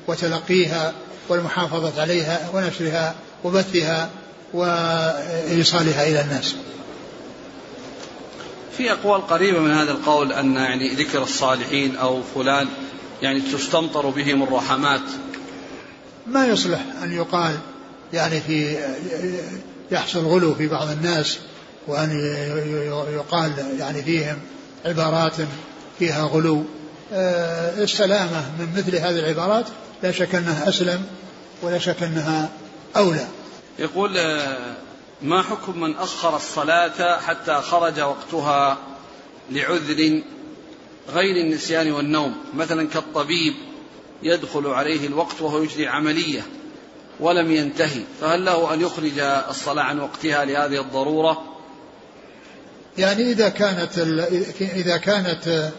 وتلقيها والمحافظة عليها ونشرها وبثها وإيصالها إلى الناس. في أقوال قريبة من هذا القول أن يعني ذكر الصالحين أو فلان يعني تستمطر بهم الرحمات. ما يصلح أن يقال يعني في يحصل غلو في بعض الناس وأن يقال يعني فيهم عبارات فيها غلو. آه، السلامة من مثل هذه العبارات لا شك أنها أسلم ولا شك أنها أولى. يقول آه، ما حكم من أخر الصلاة حتى خرج وقتها لعذر غير النسيان والنوم مثلا كالطبيب يدخل عليه الوقت وهو يجري عملية ولم ينتهي فهل له أن يخرج الصلاة عن وقتها لهذه الضرورة؟ يعني إذا كانت إذا كانت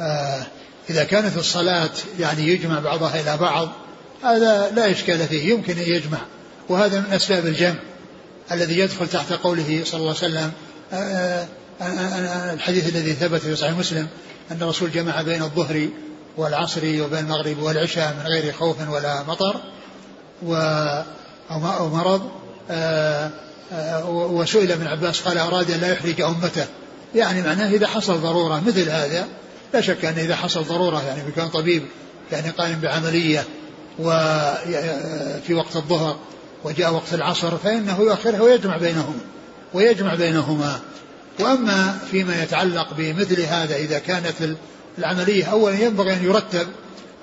آه، إذا كانت الصلاة يعني يجمع بعضها إلى بعض هذا لا إشكال فيه يمكن أن يجمع. وهذا من أسباب الجمع الذي يدخل تحت قوله صلى الله عليه وسلم آه، الحديث الذي ثبت في صحيح مسلم أن الرسول جمع بين الظهر والعصر وبين المغرب والعشاء من غير خوف ولا مطر و أو مرض وسئل ابن عباس قال أراد أن لا يحرج أمته. يعني معناه إذا حصل ضرورة مثل هذا لا شك أن إذا حصل ضرورة يعني كان طبيب يعني قائم بعملية وفي وقت الظهر وجاء وقت العصر فإنه يؤخرها ويجمع بينهما ويجمع بينهما. وأما فيما يتعلق بمثل هذا إذا كانت العملية أولا ينبغي أن يرتب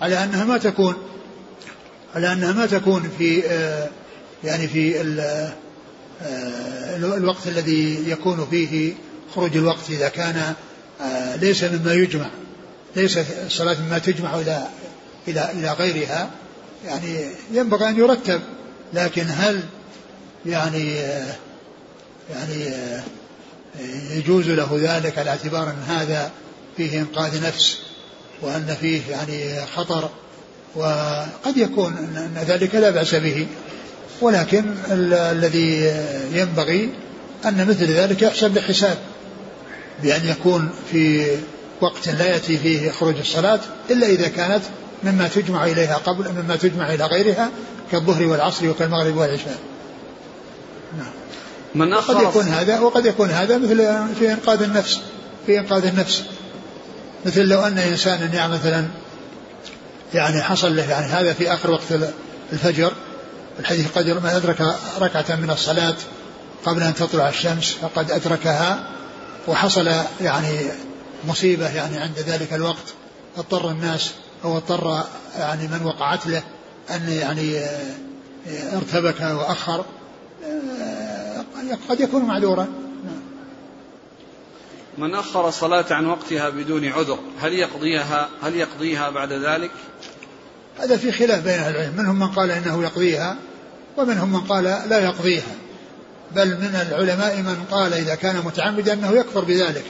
على أنها ما تكون على أنها ما تكون في يعني في الوقت الذي يكون فيه خروج الوقت إذا كان آه، ليس مما يجمع ليس الصلاة مما تجمع إلى إلى إلى غيرها. يعني ينبغي أن يرتب لكن هل يعني آه، يعني آه، يجوز له ذلك على اعتبار أن هذا فيه إنقاذ نفس وأن فيه يعني خطر وقد يكون أن ذلك لا بأس به. ولكن الذي ينبغي أن مثل ذلك يحسب بحساب بأن يكون في وقت لا يأتي فيه خروج الصلاة إلا إذا كانت مما تجمع إليها قبل مما تجمع إلى غيرها كالظهر والعصر وكالمغرب والعشاء. نعم. من أخر قد يكون هذا وقد يكون هذا مثل في إنقاذ النفس. في إنقاذ النفس. مثل لو أن إنسانا يعني مثلا يعني حصل له يعني هذا في آخر وقت الفجر الحديث قد من أدرك ركعة من الصلاة قبل أن تطلع الشمس فقد أدركها وحصل يعني مصيبة يعني عند ذلك الوقت. اضطر الناس أو اضطر يعني من وقعت له أن يعني ارتبك وأخر. قد يكون معذورا. من أخر الصلاة عن وقتها بدون عذر هل يقضيها هل يقضيها بعد ذلك؟ هذا في خلاف بين أهل العلم. منهم من قال إنه يقضيها ومنهم من قال لا يقضيها. بل من العلماء من قال إذا كان متعمدا أنه يكفر بذلك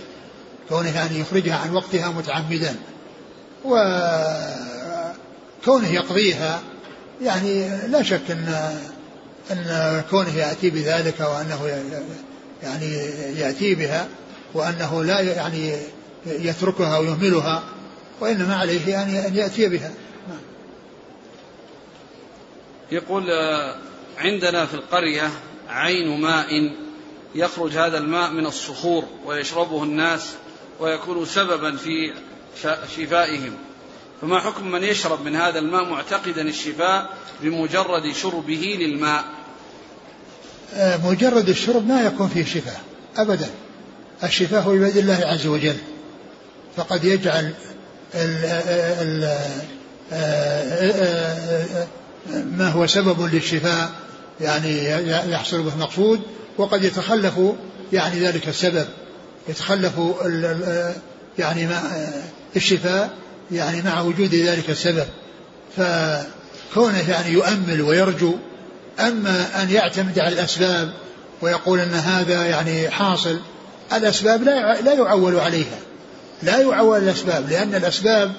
كونه يعني يخرجها عن وقتها متعمدا. وكونه يقضيها يعني لا شك أن أن كونه يأتي بذلك وأنه يعني يأتي بها وأنه لا يعني يتركها ويهملها وإنما عليه يعني أن يأتي بها. يقول عندنا في القرية عين ماء يخرج هذا الماء من الصخور ويشربه الناس ويكون سببا في شفائهم. فما حكم من يشرب من هذا الماء معتقدا الشفاء بمجرد شربه للماء؟ آه، مجرد الشرب ما يكون فيه شفاء أبدا. الشفاء هو بيد الله عز وجل. فقد يجعل ال آه، ما هو سبب للشفاء يعني يحصل به المقصود وقد يتخلف يعني ذلك السبب. يتخلف يعني مع الشفاء يعني مع وجود ذلك السبب. فكونه يعني يؤمل ويرجو أما أن يعتمد على الأسباب ويقول أن هذا يعني حاصل الأسباب لا لا يعول عليها. لا يعول الأسباب لأن الأسباب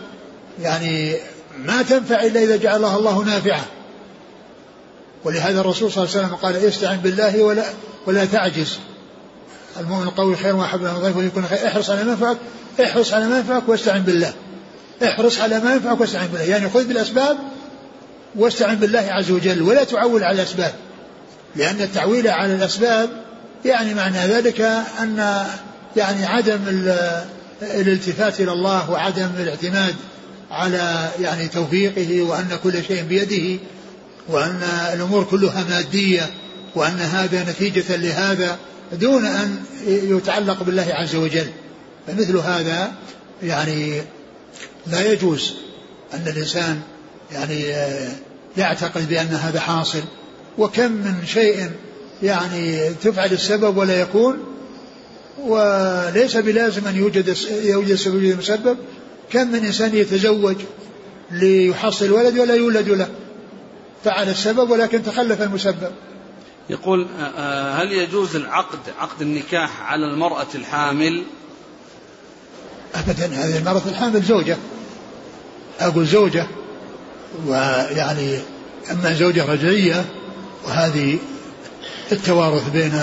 يعني ما تنفع إلا إذا جعلها الله نافعة. ولهذا الرسول صلى الله عليه وسلم قال استعن بالله ولا ولا تعجز. المؤمن القوي خير وأحب له ضيف ويكون خير. احرص على ما ينفعك احرص على ما ينفعك واستعن بالله. احرص على ما ينفعك واستعن بالله. يعني خذ بالأسباب واستعن بالله عز وجل ولا تعول على الأسباب. لأن التعويل على الأسباب يعني معنى ذلك أن يعني عدم الالتفات إلى الله وعدم الاعتماد على يعني توفيقه وأن كل شيء بيده وأن الأمور كلها مادية وأن هذا نتيجة لهذا دون أن يتعلق بالله عز وجل. فمثل هذا يعني لا يجوز أن الإنسان يعني يعتقد بأن هذا حاصل. وكم من شيء يعني تفعل السبب ولا يكون وليس بلازم أن يوجد يوجد سبب المسبب كم من إنسان يتزوج ليحصل ولد ولا يولد له؟ فعل السبب ولكن تخلف المسبب. يقول آه، آه، هل يجوز العقد عقد النكاح على المرأة الحامل؟ أبدا هذه المرأة الحامل زوجة. أقول زوجة. ويعني أما زوجة رجعية وهذه التوارث بين